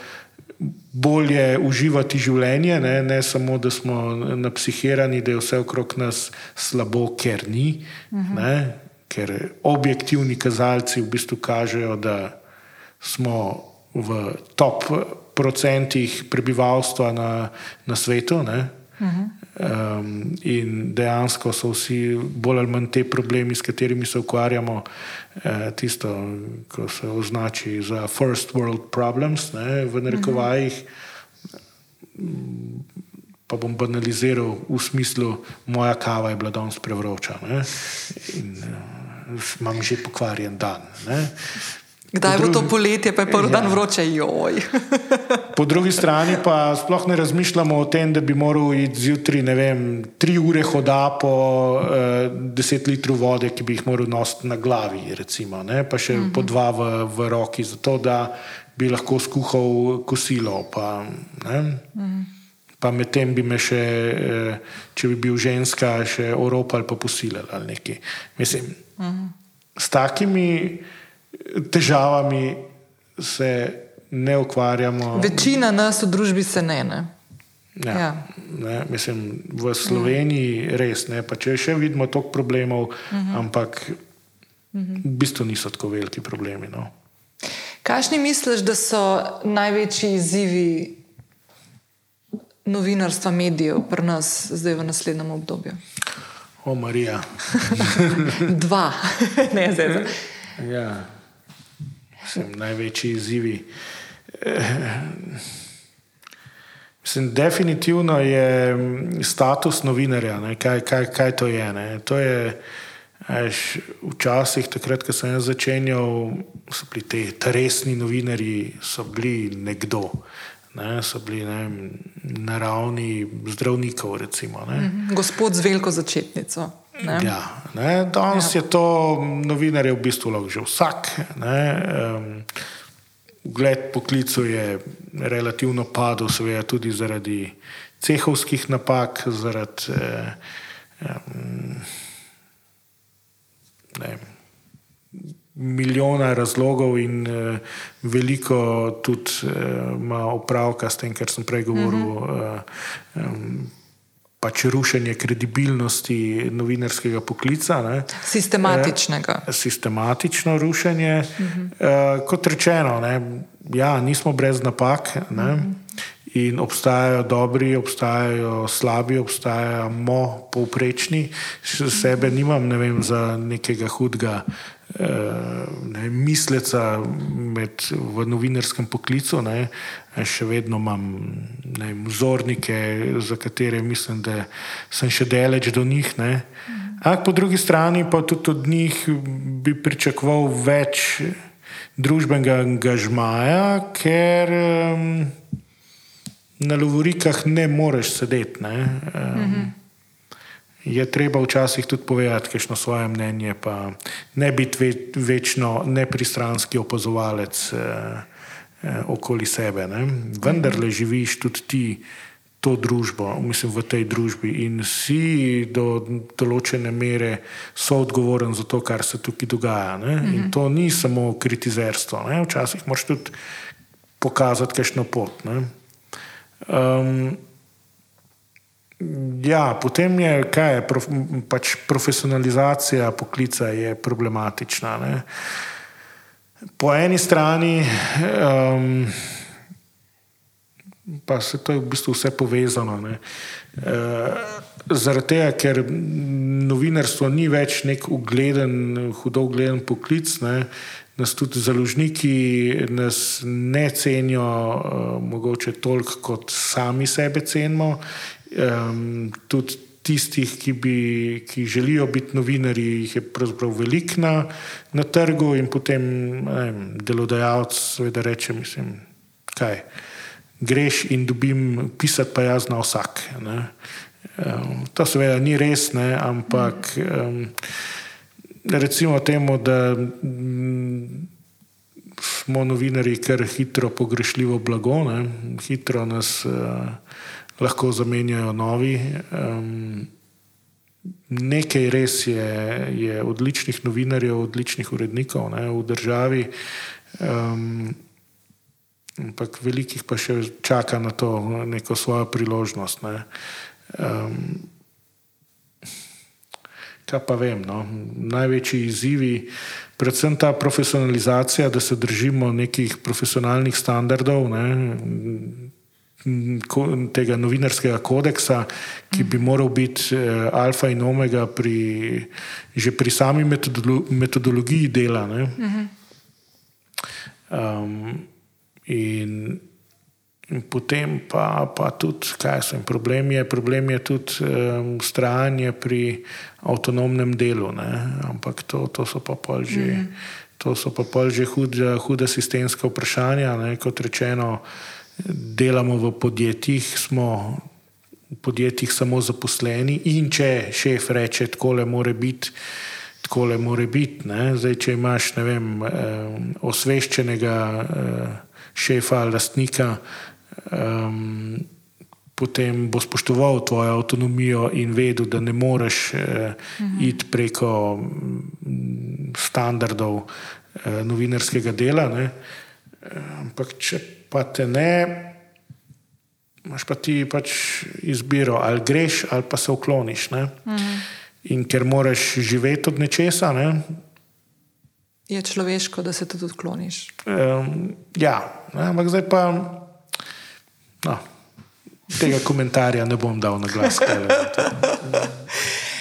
Bolje uživati življenje, ne, ne samo, da smo napsihirani, da je vse okrog nas slabo, ker ni. Uh mhm. -huh ker objektivni kazalci v bistvu kažejo, da smo v top procentih prebivalstva na, na svetu. Uh -huh. um, in dejansko so vsi bolj ali manj te problemi, s katerimi se ukvarjamo, uh, tisto, ko se označi za first world problems, ne, v narekovajih. Uh -huh. Pa bom banaliziral v smislu, moja kava je bila danes prevroča. In, uh, imam že pokvarjen dan. Ne. Kdaj bo to poletje, pa je prvi ja. dan vroče, joj. <laughs> po drugi strani pa sploh ne razmišljamo o tem, da bi moral iti zjutraj, ne vem, tri ure hoda po eh, deset litrov vode, ki bi jih moral nositi na glavi, recimo, ne, pa še mm -hmm. po dva v, v roki, zato da bi lahko skuhal kosilo. Pa, mm -hmm. pa medtem bi me še, eh, če bi bil ženska, še oropal pa posilil ali nekaj. Mislim, S takimi težavami se ne ukvarjamo. Večina nas v družbi se ne. ne? Ja, ja. Ne, mislim, v Sloveniji ja. res ne. Pa če še vidimo toliko problemov, uh mhm. -huh. ampak uh -huh. v bistvu niso tako veliki problemi. No. Kakšni misliš, da so največji izzivi novinarstva, medijev pri nas zdaj v naslednjem obdobju? O, Marija. <laughs> Dva, <laughs> ne zdaj. Ja, sem največji izzivi. Mislim, definitivno je status novinarja, kaj, kaj, kaj to je. Ne? To je až, včasih, takrat, ko sem začenjal, so bili ti resni novinari, so bili nekdo ne, so bili ne, na ravni zdravnikov. Recimo, mhm. Gospod z veliko začetnico. Ne? Ja, ne, danes ja. je to novinar, je v bistvu lahko že vsak. Ne, um, Gled poklicu je relativno padel, seveda tudi zaradi cehovskih napak, zaradi eh, eh, milijona razlogov in uh, veliko tudi uh, ima opravka s tem, kar sem prej govoril. Uh -huh. uh, um, Pač rušenje kredibilnosti novinarskega poklica. Ne. Sistematičnega. E, sistematično rušenje. Uh -huh. e, kot rečeno, ne, ja, nismo brez napak. Ne. Uh -huh. In obstajajo dobri, obstajajo slabi, obstajamo povprečni. Sebe nimam ne vem, za nekega hudega ne, misleca med, v novinarskem poklicu. Ne, še vedno imam ne, vzornike, za katere mislim, da sem še daleč do njih. Ampak po drugi strani pa tudi od njih bi pričakoval več družbenega angažmaja, ker um, na lovorikah ne moreš sedeti. Ne, um, mm -hmm je treba včasih tudi povedati, kakšno svoje mnenje, pa ne biti večno nepristranski opazovalec eh, eh, okoli sebe. Ne? Vendar le živiš tudi ti to družbo, mislim, v tej družbi in si do določene mere soodgovoren za to, kar se tukaj dogaja. Ne? In mhm. to ni samo kritizerstvo, ne? včasih moraš tudi pokazati, kakšno pot. Um, Ja, potem je, kaj je prof, pač profesionalizacija poklica je problematična. Ne? Po eni strani um, pa se to je v bistvu vse povezano. Ne. Zaradi tega, ker novinarstvo ni več nek ugleden, hudo ugleden poklic, ne, nas tudi založniki nas ne cenijo, uh, mogoče toliko, kot sami sebe cenimo. Um, tudi tistih, ki, bi, ki želijo biti novinari, jih je pravzaprav veliko na, na trgu, in potem vem, delodajalec, seveda, reče: mislim, kaj. Greš in dobim pisati, pa jaz na vsak. Ne. Um, to seveda ni res, ne, ampak um, recimo temu, da um, smo novinari kar hitro pogrešljivo blago, ne, hitro nas uh, lahko zamenjajo novi. Um, nekaj res je, je odličnih novinarjev, odličnih urednikov ne, v državi. Um, Ampak velikih pa še čaka na to neko svojo priložnost. Ne. Um, kaj pa vem, no? največji izzivi, predvsem ta profesionalizacija, da se držimo nekih profesionalnih standardov, ne? Tega novinarskega kodeksa, ki bi moral biti eh, alfa in omega pri, že pri sami metodolo metodologiji dela. Um, in In potem pa, pa tudi, kaj so jim problemi, je, problem je tudi um, ustrajanje pri avtonomnem delu. Ne? Ampak to, to so pa pol že, mm -hmm. to so pa pol že huda, huda sistemska vprašanja. Ne? Kot rečeno, delamo v podjetjih, smo v podjetjih samo zaposleni in če šef reče, tako le more biti. Tako le more biti. Zdaj, če imaš vem, eh, osveščenega eh, šefa lastnika, um, potem bo spoštoval tvojo avtonomijo in vedel, da ne moreš uh, mhm. iti preko mm, standardov uh, novinarskega dela. Ne? Ampak, če pa te ne, imaš pa ti pač izbiro, ali greš, ali pa se ukloniš. Mhm. In ker moraš živeti od nečesa, ne, je človeško, da se tudi odkloniš. Um, ja, ne, ampak zdaj pa. No, tega komentarja ne bom dal na glas. <laughs>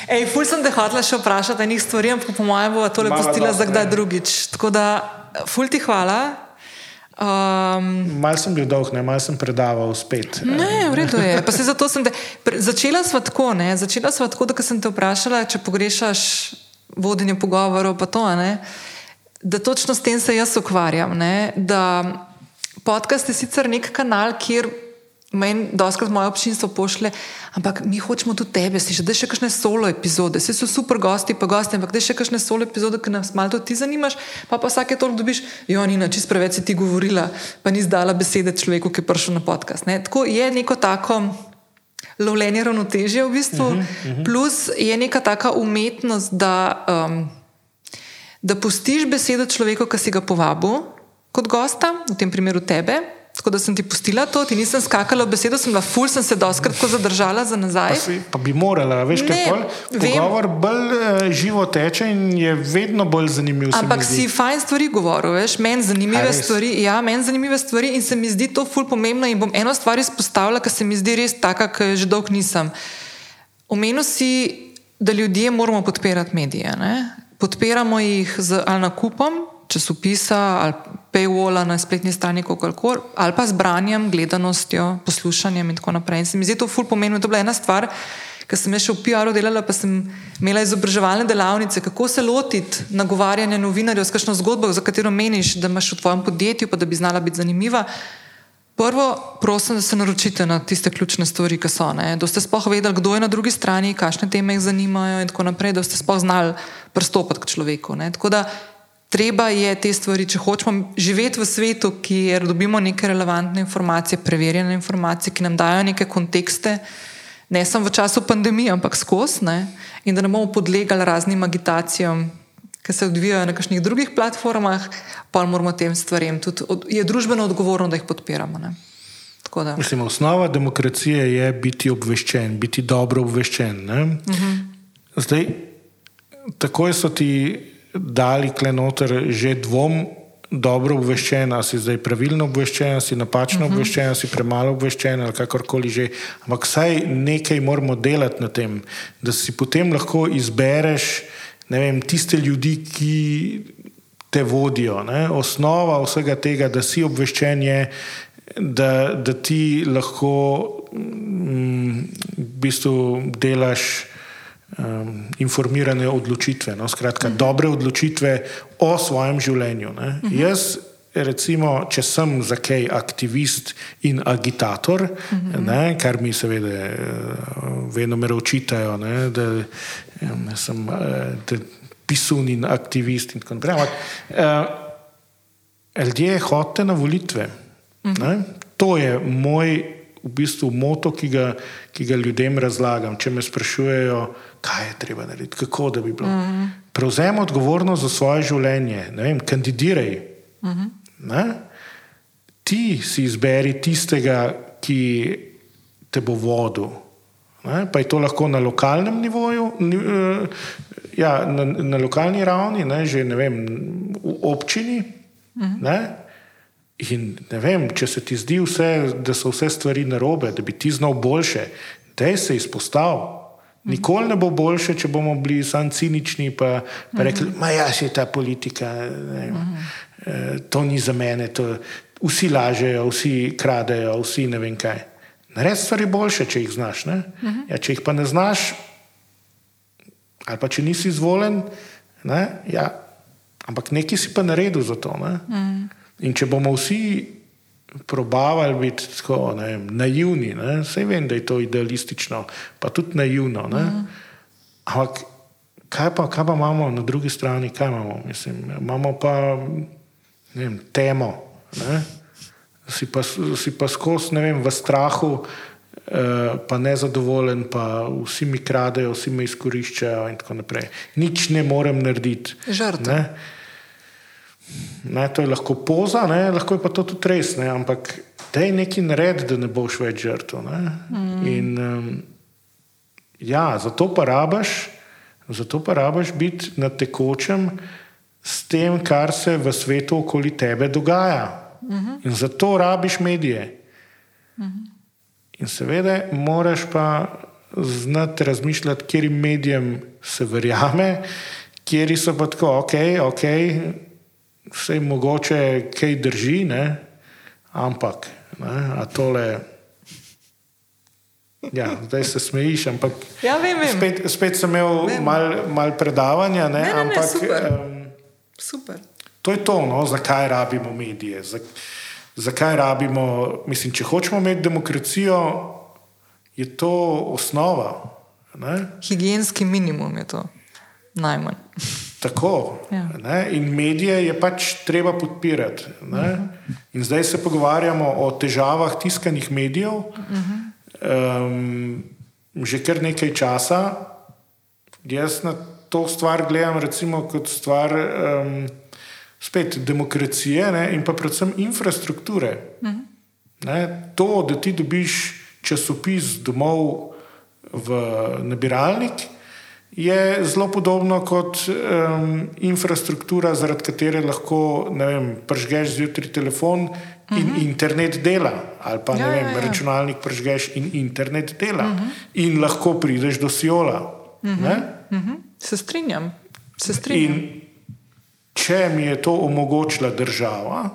Ej, ful sem te hotela še vprašati nekaj stvari, ampak po mojem bo to lepo stila za kdaj drugič. Tako da, ful ti hvala. Um, mal sem bil dolg, ne, mal sem predaval spet. Ne, v redu je. Pa se zato sem te. Začela sva tako, ne, začela sva tako, da sem te vprašala, če pogrešaš vodenje pogovorov, pa to, ne, da točno s tem se jaz ukvarjam. Ne, da podcast je sicer nek kanal, kjer Meni, doskrat moje občinstvo pošle, ampak mi hočemo tudi tebe, si že da še kakšne solo epizode, vse so super gosti, pa gosti, ampak da še kakšne solo epizode, ki nas malo tudi ti zanimaš, pa pa vsake toliko dobiš, jo, Nina, čist preveč si ti govorila, pa ni zdala besede človeku, ki je prišel na podcast. Ne? Tako je neko tako lovljenje ravnotežje v bistvu, uh -huh, uh -huh. plus je neka taka umetnost, da, um, da pustiš besedo človeku, ki si ga povabil kot gosta, v tem primeru tebe. Tako da sem ti pustila to, ti nisem skakala v besedo, sem bila ful, sem se doskrat zadržala za nazaj. Pa, si, pa bi morala, veš, kaj je pogovor, bolj uh, živo teče in je vedno bolj zanimiv. Ampak si fajn stvari govoril, veš, meni zanimive stvari. Ja, meni zanimive stvari in se mi zdi to ful pomembno in bom eno stvar izpostavila, ker se mi zdi res taka, ki že dolgo nisem. Omenil si, da ljudje moramo podpirati medije. Ne? Podpiramo jih z ali nakupom časopisa ali paywalla na spletni strani, kakorkoli, ali pa z branjem, gledanostjo, poslušanjem in tako naprej. In se mi zdi to ful pomembno. To je bila ena stvar, ker sem še v PR-u delala, pa sem imela izobraževalne delavnice, kako se lotiti nagovarjanja novinarjev s kakšno zgodbo, za katero meniš, da imaš v tvojem podjetju, pa da bi znala biti zanimiva. Prvo, prosim, da se naročite na tiste ključne stvari, ki so. Ne? Da ste spoh vedeli, kdo je na drugi strani, kakšne teme jih zanimajo, in tako naprej, da ste spoh znali pristopiti k človeku. Ne? Tako da treba je te stvari, če hočemo živeti v svetu, kjer dobimo neke relevantne informacije, preverjene informacije, ki nam dajo neke kontekste, ne samo v času pandemije, ampak skozi, in da ne bomo podlegali raznim agitacijam, ki se odvijajo na kakšnih drugih platformah, pa moramo tem stvarem tudi, je družbeno odgovorno, da jih podpiramo. Ne? Mislim, osnova demokracije je biti obveščen, biti dobro obveščen. Uh mhm. -huh. Zdaj, takoj so ti dali klenoter že dvom, dobro obveščen, ali si zdaj pravilno obveščen, ali si napačno uh -huh. obveščen, ali si premalo obveščen, ali kakorkoli že. Ampak vsaj nekaj moramo delati na tem, da si potem lahko izbereš vem, tiste ljudi, ki te vodijo. Ne? Osnova vsega tega, da si obveščen, je, da, da ti lahko mm, v bistvu delaš um, informirane odločitve, no? skratka, uh mhm. -huh. dobre odločitve o svojem življenju. Uh mhm. -huh. Jaz, recimo, če sem za kaj aktivist in agitator, uh mhm. -huh. ne, kar mi seveda uh, vedno me očitajo, ne, da um, sem uh, pisun in aktivist in tako naprej. Ampak uh, ljudje hodite na volitve. Uh -huh. To je moj v bistvu moto, ki ga, ki ga ljudem razlagam. Če me sprašujejo, kaj je treba narediti, kako da bi bilo. Mm -hmm. Prevzemi odgovornost za svoje življenje, vem, kandidiraj. Mm -hmm. Ti si izberi tistega, ki te bo vodil. Ne? Pa je to lahko na lokalnem nivoju, eh, ja, na, na lokalni ravni, ne? že ne vem, v občini. Mm -hmm. In ne vem, če se ti zdi, vse, da so vse stvari narobe, da bi ti znal boljše, da se izpostavi. Nikoli ne bo boljše, če bomo bili samo cinični in rekli, da ja, je ta politika, vem, eh, to ni za mene, to, vsi lažejo, vsi kradejo, vsi ne vem kaj. Naredi stvari boljše, če jih znaš. Ja, če jih pa ne znaš, ali pa če nisi izvoljen, ne, ja, ampak nekaj si pa naredil za to. In če bomo vsi probavali biti tako ne, naivni, vse vem, da je to idealistično, pa tudi naivno. Mm. Ampak kaj pa, kaj pa imamo na drugi strani, kaj imamo? Mislim, imamo pa vem, temo, ne? si pa, pa skozi v strahu. Uh, pa nezadovoljen, pa vsi mi kradejo, vsi me izkoriščajo, in tako naprej. Nič ne morem narediti. Žrtve. Ne, to je lahko poza, ne, lahko je pa to tudi res, ne, ampak te je neki nared, da ne boš več žrtev. Mm. In um, ja, zato pa rabaš, zato pa rabaš biti na tekočem s tem, kar se v svetu okoli tebe dogaja. Mm -hmm. In zato rabiš medije. Mm -hmm. In seveda, moraš pa znati razmišljati, kjer medijem se verjame, kjer so pa tako, ok, ok vse je mogoče, kaj drži, ne? ampak ne? tole. Ja, zdaj se smejiš, ampak ja, vem, vem. Spet, spet sem imel malo mal predavanja. Ne? Ne, ne, ampak, ne, super. Um, super. To je to, no? zakaj rabimo medije. Zakaj rabimo, mislim, če hočemo imeti demokracijo, je to osnova. Ne? Higijenski minimum je to, najmanj. Tako. Ja. In medije je pač treba podpirati. Uh -huh. In zdaj se pogovarjamo o težavah tiskanih medijev. Uh -huh. um, že kar nekaj časa. Jaz na to stvar gledam kot stvar um, spet demokracije ne? in pa predvsem infrastrukture. Uh -huh. To, da ti dobiš časopis domov v nabiralnik je zelo podobno kot um, infrastruktura, zaradi katere lahko vem, pržgeš zjutraj telefon in uh mhm. -huh. internet dela, ali pa ja, vem, ja, ja. računalnik pržgeš in internet dela, uh mhm. -huh. in lahko prideš do Siola. Uh -huh. uh -huh. Se strinjam. Se strinjam. In če mi je to omogočila država,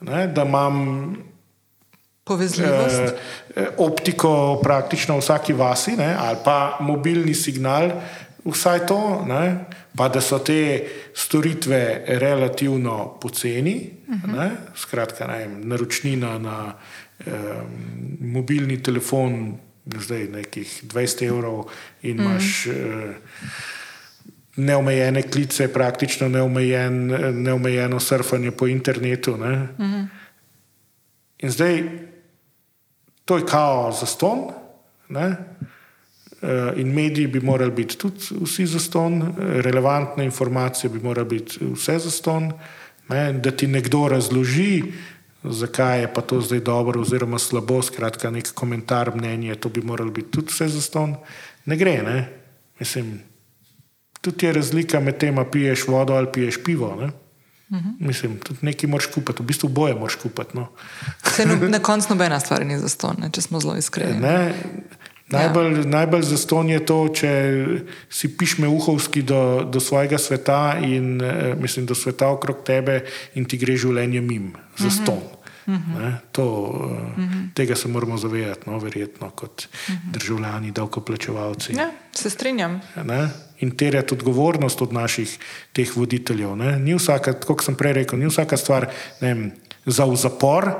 ne, da imam povezljivost. Eh, eh, optiko praktično v vsaki vasi, ne, ali pa mobilni signal, vsaj to, ne, pa da so te storitve relativno poceni, uh mhm. -huh. skratka, ne, naročnina na eh, mobilni telefon, zdaj nekih 20 evrov, in uh mhm. -huh. imaš. Eh, Neomejene klice, praktično neomejen, neomejeno surfanje po internetu. Uh mhm. -huh. In zdaj, To je kao za ston. Ne? Eh, in mediji bi morali biti tudi vsi za ston, relevantne informacije bi morali biti vse za ston. Ne? Da ti nekdo razloži, zakaj je pa to zdaj dobro, oziroma slabo, skratka, nek komentar, mnenje, to bi moralo biti tudi vse za ston. Ne gre, ne? mislim. Tudi je razlika med tem, ali piješ vodo ali piješ pivo. Ne? Uh -huh. Mislim, tudi nekaj moraš kupiti, v bistvu boje moraš kupiti. No. no, na koncu nobena stvar ni za ston, če smo zelo iskreni. Ne, najbolj, ja. najbolj za ston je to, če si pišme uhovski do, do svojega sveta in eh, mislim, do sveta okrog tebe in ti gre življenje mim, za ston. Uh -huh. Ne, to, uh, tega se moramo zavedati, no, verjetno, kot državljani, davkoplačevalci. Ja, se strinjam. Ne, in terjati odgovornost od naših teh voditeljev. Ne. Ni vsaka, kot sem prej rekel, ni vsaka stvar vem, za v zapor,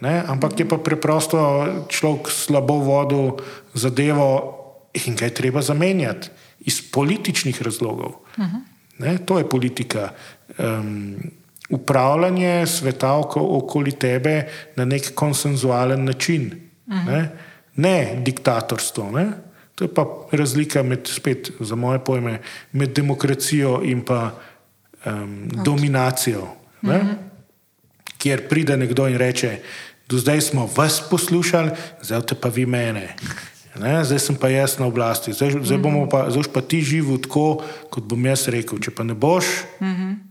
ne, ampak je pa preprosto človek slabo vodil zadevo in ga je treba zamenjati iz političnih razlogov. Uh -huh. ne, to je politika. Um, upravljanje sveta okoli tebe na nek konsenzualen način, uh -huh. ne? ne diktatorstvo. Ne? To je pa razlika med, spet za moje pojme, med demokracijo in pa um, dominacijo. Uh -huh. Kjer pride nekdo in reče, do zdaj smo vas poslušali, zdaj pa vi mene. Ne, zdaj sem pa jaz na oblasti, zdaj, zdaj, pa, zdaj pa ti živi tako, kot bom jaz rekel. Če pa ne boš, uh -huh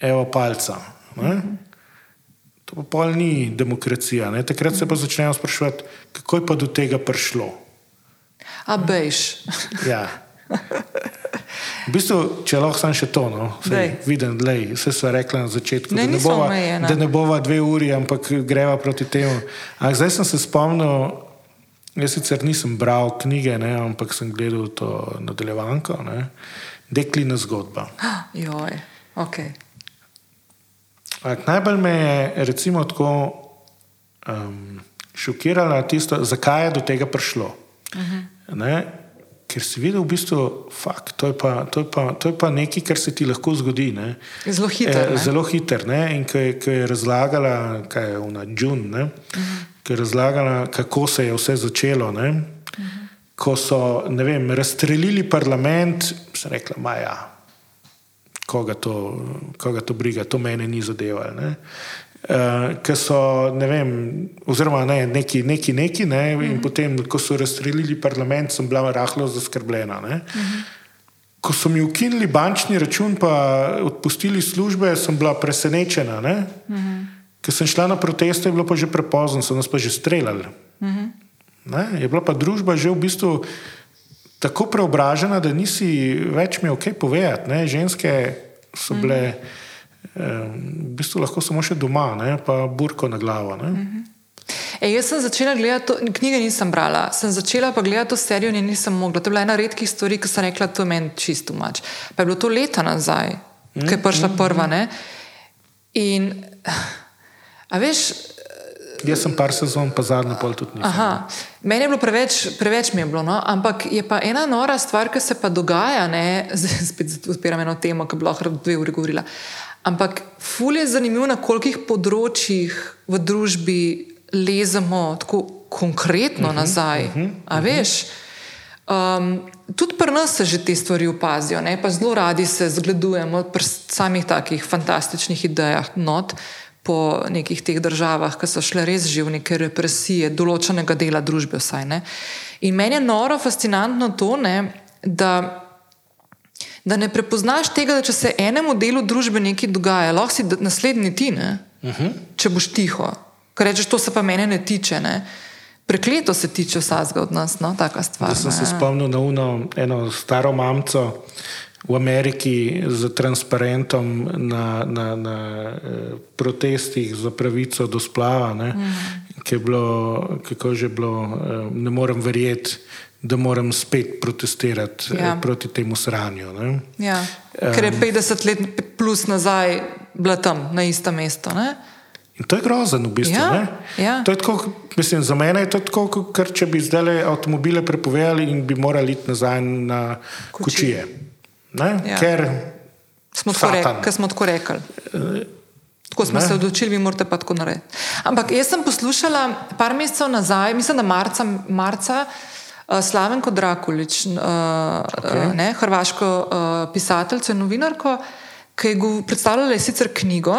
evo palca. Ne? To pa pol ni demokracija. Ne? Takrat se pa začnejo sprašovati, kako je pa do tega prišlo. A bejš. Ja. V bistvu, če lahko sam še to, no, vidim, da vse so rekli na začetku, ne, da, ne bova, da ne bova dve uri, ampak greva proti temu. Ampak zdaj sem se spomnil, jaz sicer nisem bral knjige, ne, ampak sem gledal to nadaljevanko, Deklina zgodba. <gasps> Joj, okay. Najbolj me je recimo, tako, um, šokiralo tisto, zakaj je do tega prišlo. Uh -huh. Ker si videl, v bistvu, da to, to, to je pa nekaj, kar se ti lahko zgodi. Ne? Zelo hitro. E, zelo hitro. In ko je, ko je razlagala, kaj je ona Džun, uh -huh. razlagala, kako se je vse začelo. Uh -huh. Ko so vem, razstrelili parlament, sem rekla, Maja koga to, koga to briga, to mene ni zadevalo. Uh, Ker so, ne vem, oziroma ne, neki, neki, neki, ne, mm -hmm. in mhm. potem, ko so razstrelili parlament, sem bila rahlo zaskrbljena. Mm -hmm. Ko so mi ukinili bančni račun, pa odpustili službe, sem bila presenečena. Mm -hmm. Ker sem šla na proteste, je bilo pa že prepozno, so nas pa že streljali. Mm -hmm. Je bila pa družba že v bistvu tako preobražena, da nisi več imel kaj povedati. Ne? Ženske so bile mm -hmm. V bistvu lahko samo še doma, ne? pa burko na glavo. Mm -hmm. E, jaz sem začela gledati, to, knjige nisem brala, sem začela pa gledati to serijo in nisem mogla. To je bila ena redkih stvari, ki sem rekla, to je meni čisto mač. Pa je bilo to leta nazaj, mm ko je prišla prva. Ne? In, a veš, Jaz sem par sezon, pa zadnji pol tudi nisem. Meni je bilo preveč, preveč mi je bilo, no? ampak je pa ena nora stvar, ki se pa dogaja, ne? <laughs> spet odpiram eno temo, ki bi lahko dve uri govorila. Ampak ful je zanimivo, na kolikih področjih v družbi lezemo tako konkretno uh mhm, -huh, nazaj. Uh -huh, A veš? Um, tudi pri nas se že te stvari opazijo, ne? pa zelo radi se zgledujemo pri samih takih fantastičnih idejah. Not po nekih teh državah, ki so šle res že v neke represije, določenega dela družbe. Vsaj, In meni je noro, fascinantno to, ne, da, da ne prepoznaš tega, da če se enemu delu družbe nekaj dogaja, lahko si naslednji ti, uh mhm. -huh. če boš tiho. Ker rečeš, to se pa mene ne tiče. Ne. Prekleto se tiče vsega od nas, no, taka stvar. Jaz sem se spomnil na uno, eno staro mamco, v Ameriki z transparentom na, na, na eh, protestih za pravico do splava, ne, mm. ki je bilo, kako že bilo, eh, ne morem verjeti. Da moram spet protestirati eh, ja. proti temu sranju. Ja. Ker je 50 let plus nazaj bila tam na istem mestu. In to je grozen, v bistvu. Ja. Ja. To je tako, mislim, za mene je to tako, kot če bi zdaj avtomobile prepovedali in bi morali iti nazaj na kočije. kočije. Ja. Ker smo tako, rek, smo tako rekli. Tako smo ne. se odločili, vi morate pa tako narediti. Ampak jaz sem poslušala par mesecev nazaj, mislim, da marca, marca Slavenko Drakulič, uh, okay. ne, hrvaško uh, pisateljico in novinarko, ki je predstavljala sicer knjigo.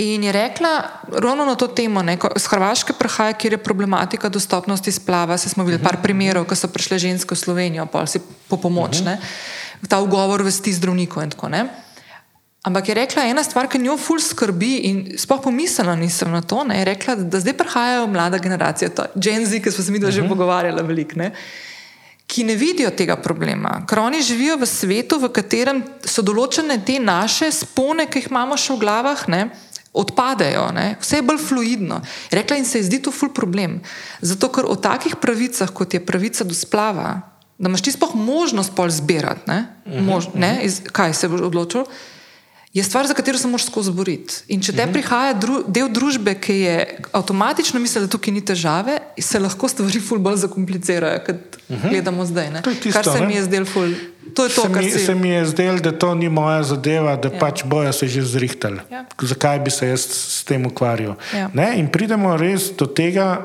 In je rekla, ravno na to temo, ne, z Hrvaške prihaja, kjer je problematika dostopnosti splava. Se smo videli uh -huh. par primerov, ko so prišle ženske v Slovenijo, pa si po pomoč. Uh -huh ta ugovor vesti zdravniku in tako naprej. Ampak je rekla ena stvar, ki njo ful skrbi in sploh pomislila nisem na to. Ne, je rekla, da zdaj prihajajo mlada generacija, Gen Z, ki smo se mi uh -huh. že mhm. pogovarjali veliko, ne, ki ne vidijo tega problema. Ker oni živijo v svetu, v katerem so določene te naše spone, ki jih imamo še v glavah. Ne, Odpadejo, ne? vse je bolj fluidno. Rekla in se je zdi to ful problem. Zato, ker o takih pravicah, kot je pravica do splava, da imaš ti sploh možnost pol zbirati, ne? Uh -huh, Mož, ne? Mhm. Iz, kaj se boš odločil, je stvar, za katero se moraš skozi boriti. In če te mhm. prihaja dru, del družbe, ki je avtomatično misli, da tukaj ni težave, se lahko stvari ful bolj zakomplicirajo, kot mhm. gledamo zdaj. Tisto, kar se ne? mi je zdelo ful. To to, se, mi, si... se mi je zdelo, da to ni moja zadeva, da ja. pač bojo se že zrihtali. Ja. Zakaj bi se jaz s tem ukvarjal? Ja. In pridemo res do tega,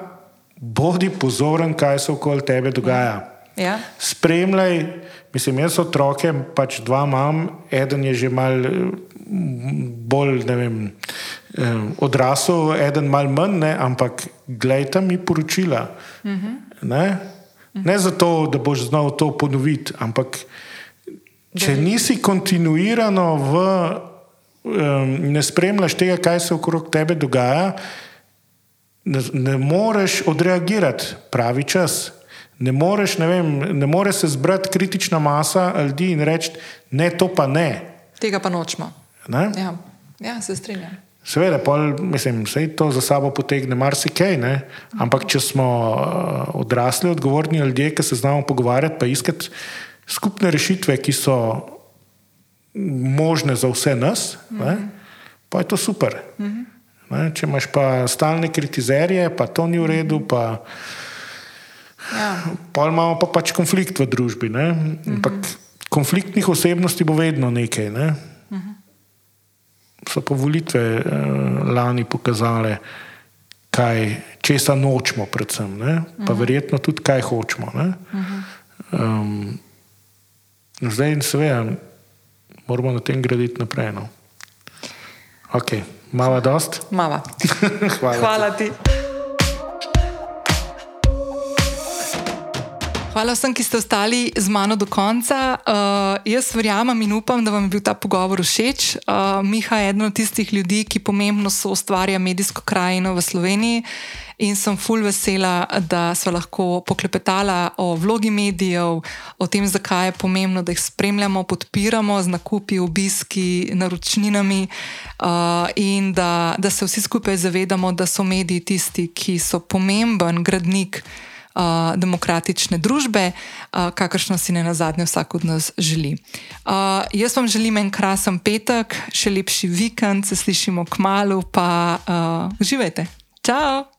bodi pozoren, kaj se okoli tebe dogaja. Ja. Ja. Spremljaj, mislim, jaz otroke, pač dva imam, eden je že mal bolj vem, odrasel, eden mal manj, ne, ampak gledaj mi poročila. Uh mhm. -huh. ne? ne zato, da boš znal to ponoviti, ampak če nisi kontinuirano v, um, ne spremljaš tega, kaj se okrog tebe dogaja, ne, ne moreš odreagirati pravi čas. Ne moreš, ne vem, ne more se zbrati kritična masa ljudi in reči, ne, to pa ne. Tega pa nočemo. Ja. ja, se strinjam. Seveda, pol, mislim, vse to za sabo potegne marsikaj, ampak če smo uh, odrasli, odgovorni ljudje, ki se znamo pogovarjati, pa iskati skupne rešitve, ki so možne za vse nas, mm -hmm. pa je to super. Mm -hmm. Če imaš pa stalne kritizerje, pa to ni v redu. Pa, Ja. Pa imamo pa pač konflikt v družbi. Mm -hmm. Konfliktnih osebnosti bo vedno nekaj. Ne? So pa volitve eh, lani pokazale, kaj, česa nočemo, predvsem, ne? pa mm -hmm. verjetno tudi kaj hočemo. Mm -hmm. um, zdaj in seveda moramo na tem graditi naprej. No? Okay. Mava dost? Mava. Hvala, <laughs> Hvala ti. ti. Hvala vsem, ki ste ostali z mano do konca. Uh, jaz verjamem in upam, da vam je bil ta pogovor všeč. Uh, Miha je eden od tistih ljudi, ki pomembno so ustvarja medijsko krajino v Sloveniji. In sem full vesela, da smo lahko poklepetala o vlogi medijev, o tem, zakaj je pomembno, da jih spremljamo, podpiramo z nakupi, obiski, naročninami uh, in da, da se vsi skupaj zavedamo, da so mediji tisti, ki so pomemben gradnik uh, demokratične družbe, uh, kakršno si ne na zadnje vsak od nas želi. Uh, jaz vam želim en krasen petek, še lepši vikend, se slišimo k malu, pa uh, uživajte. Ciao!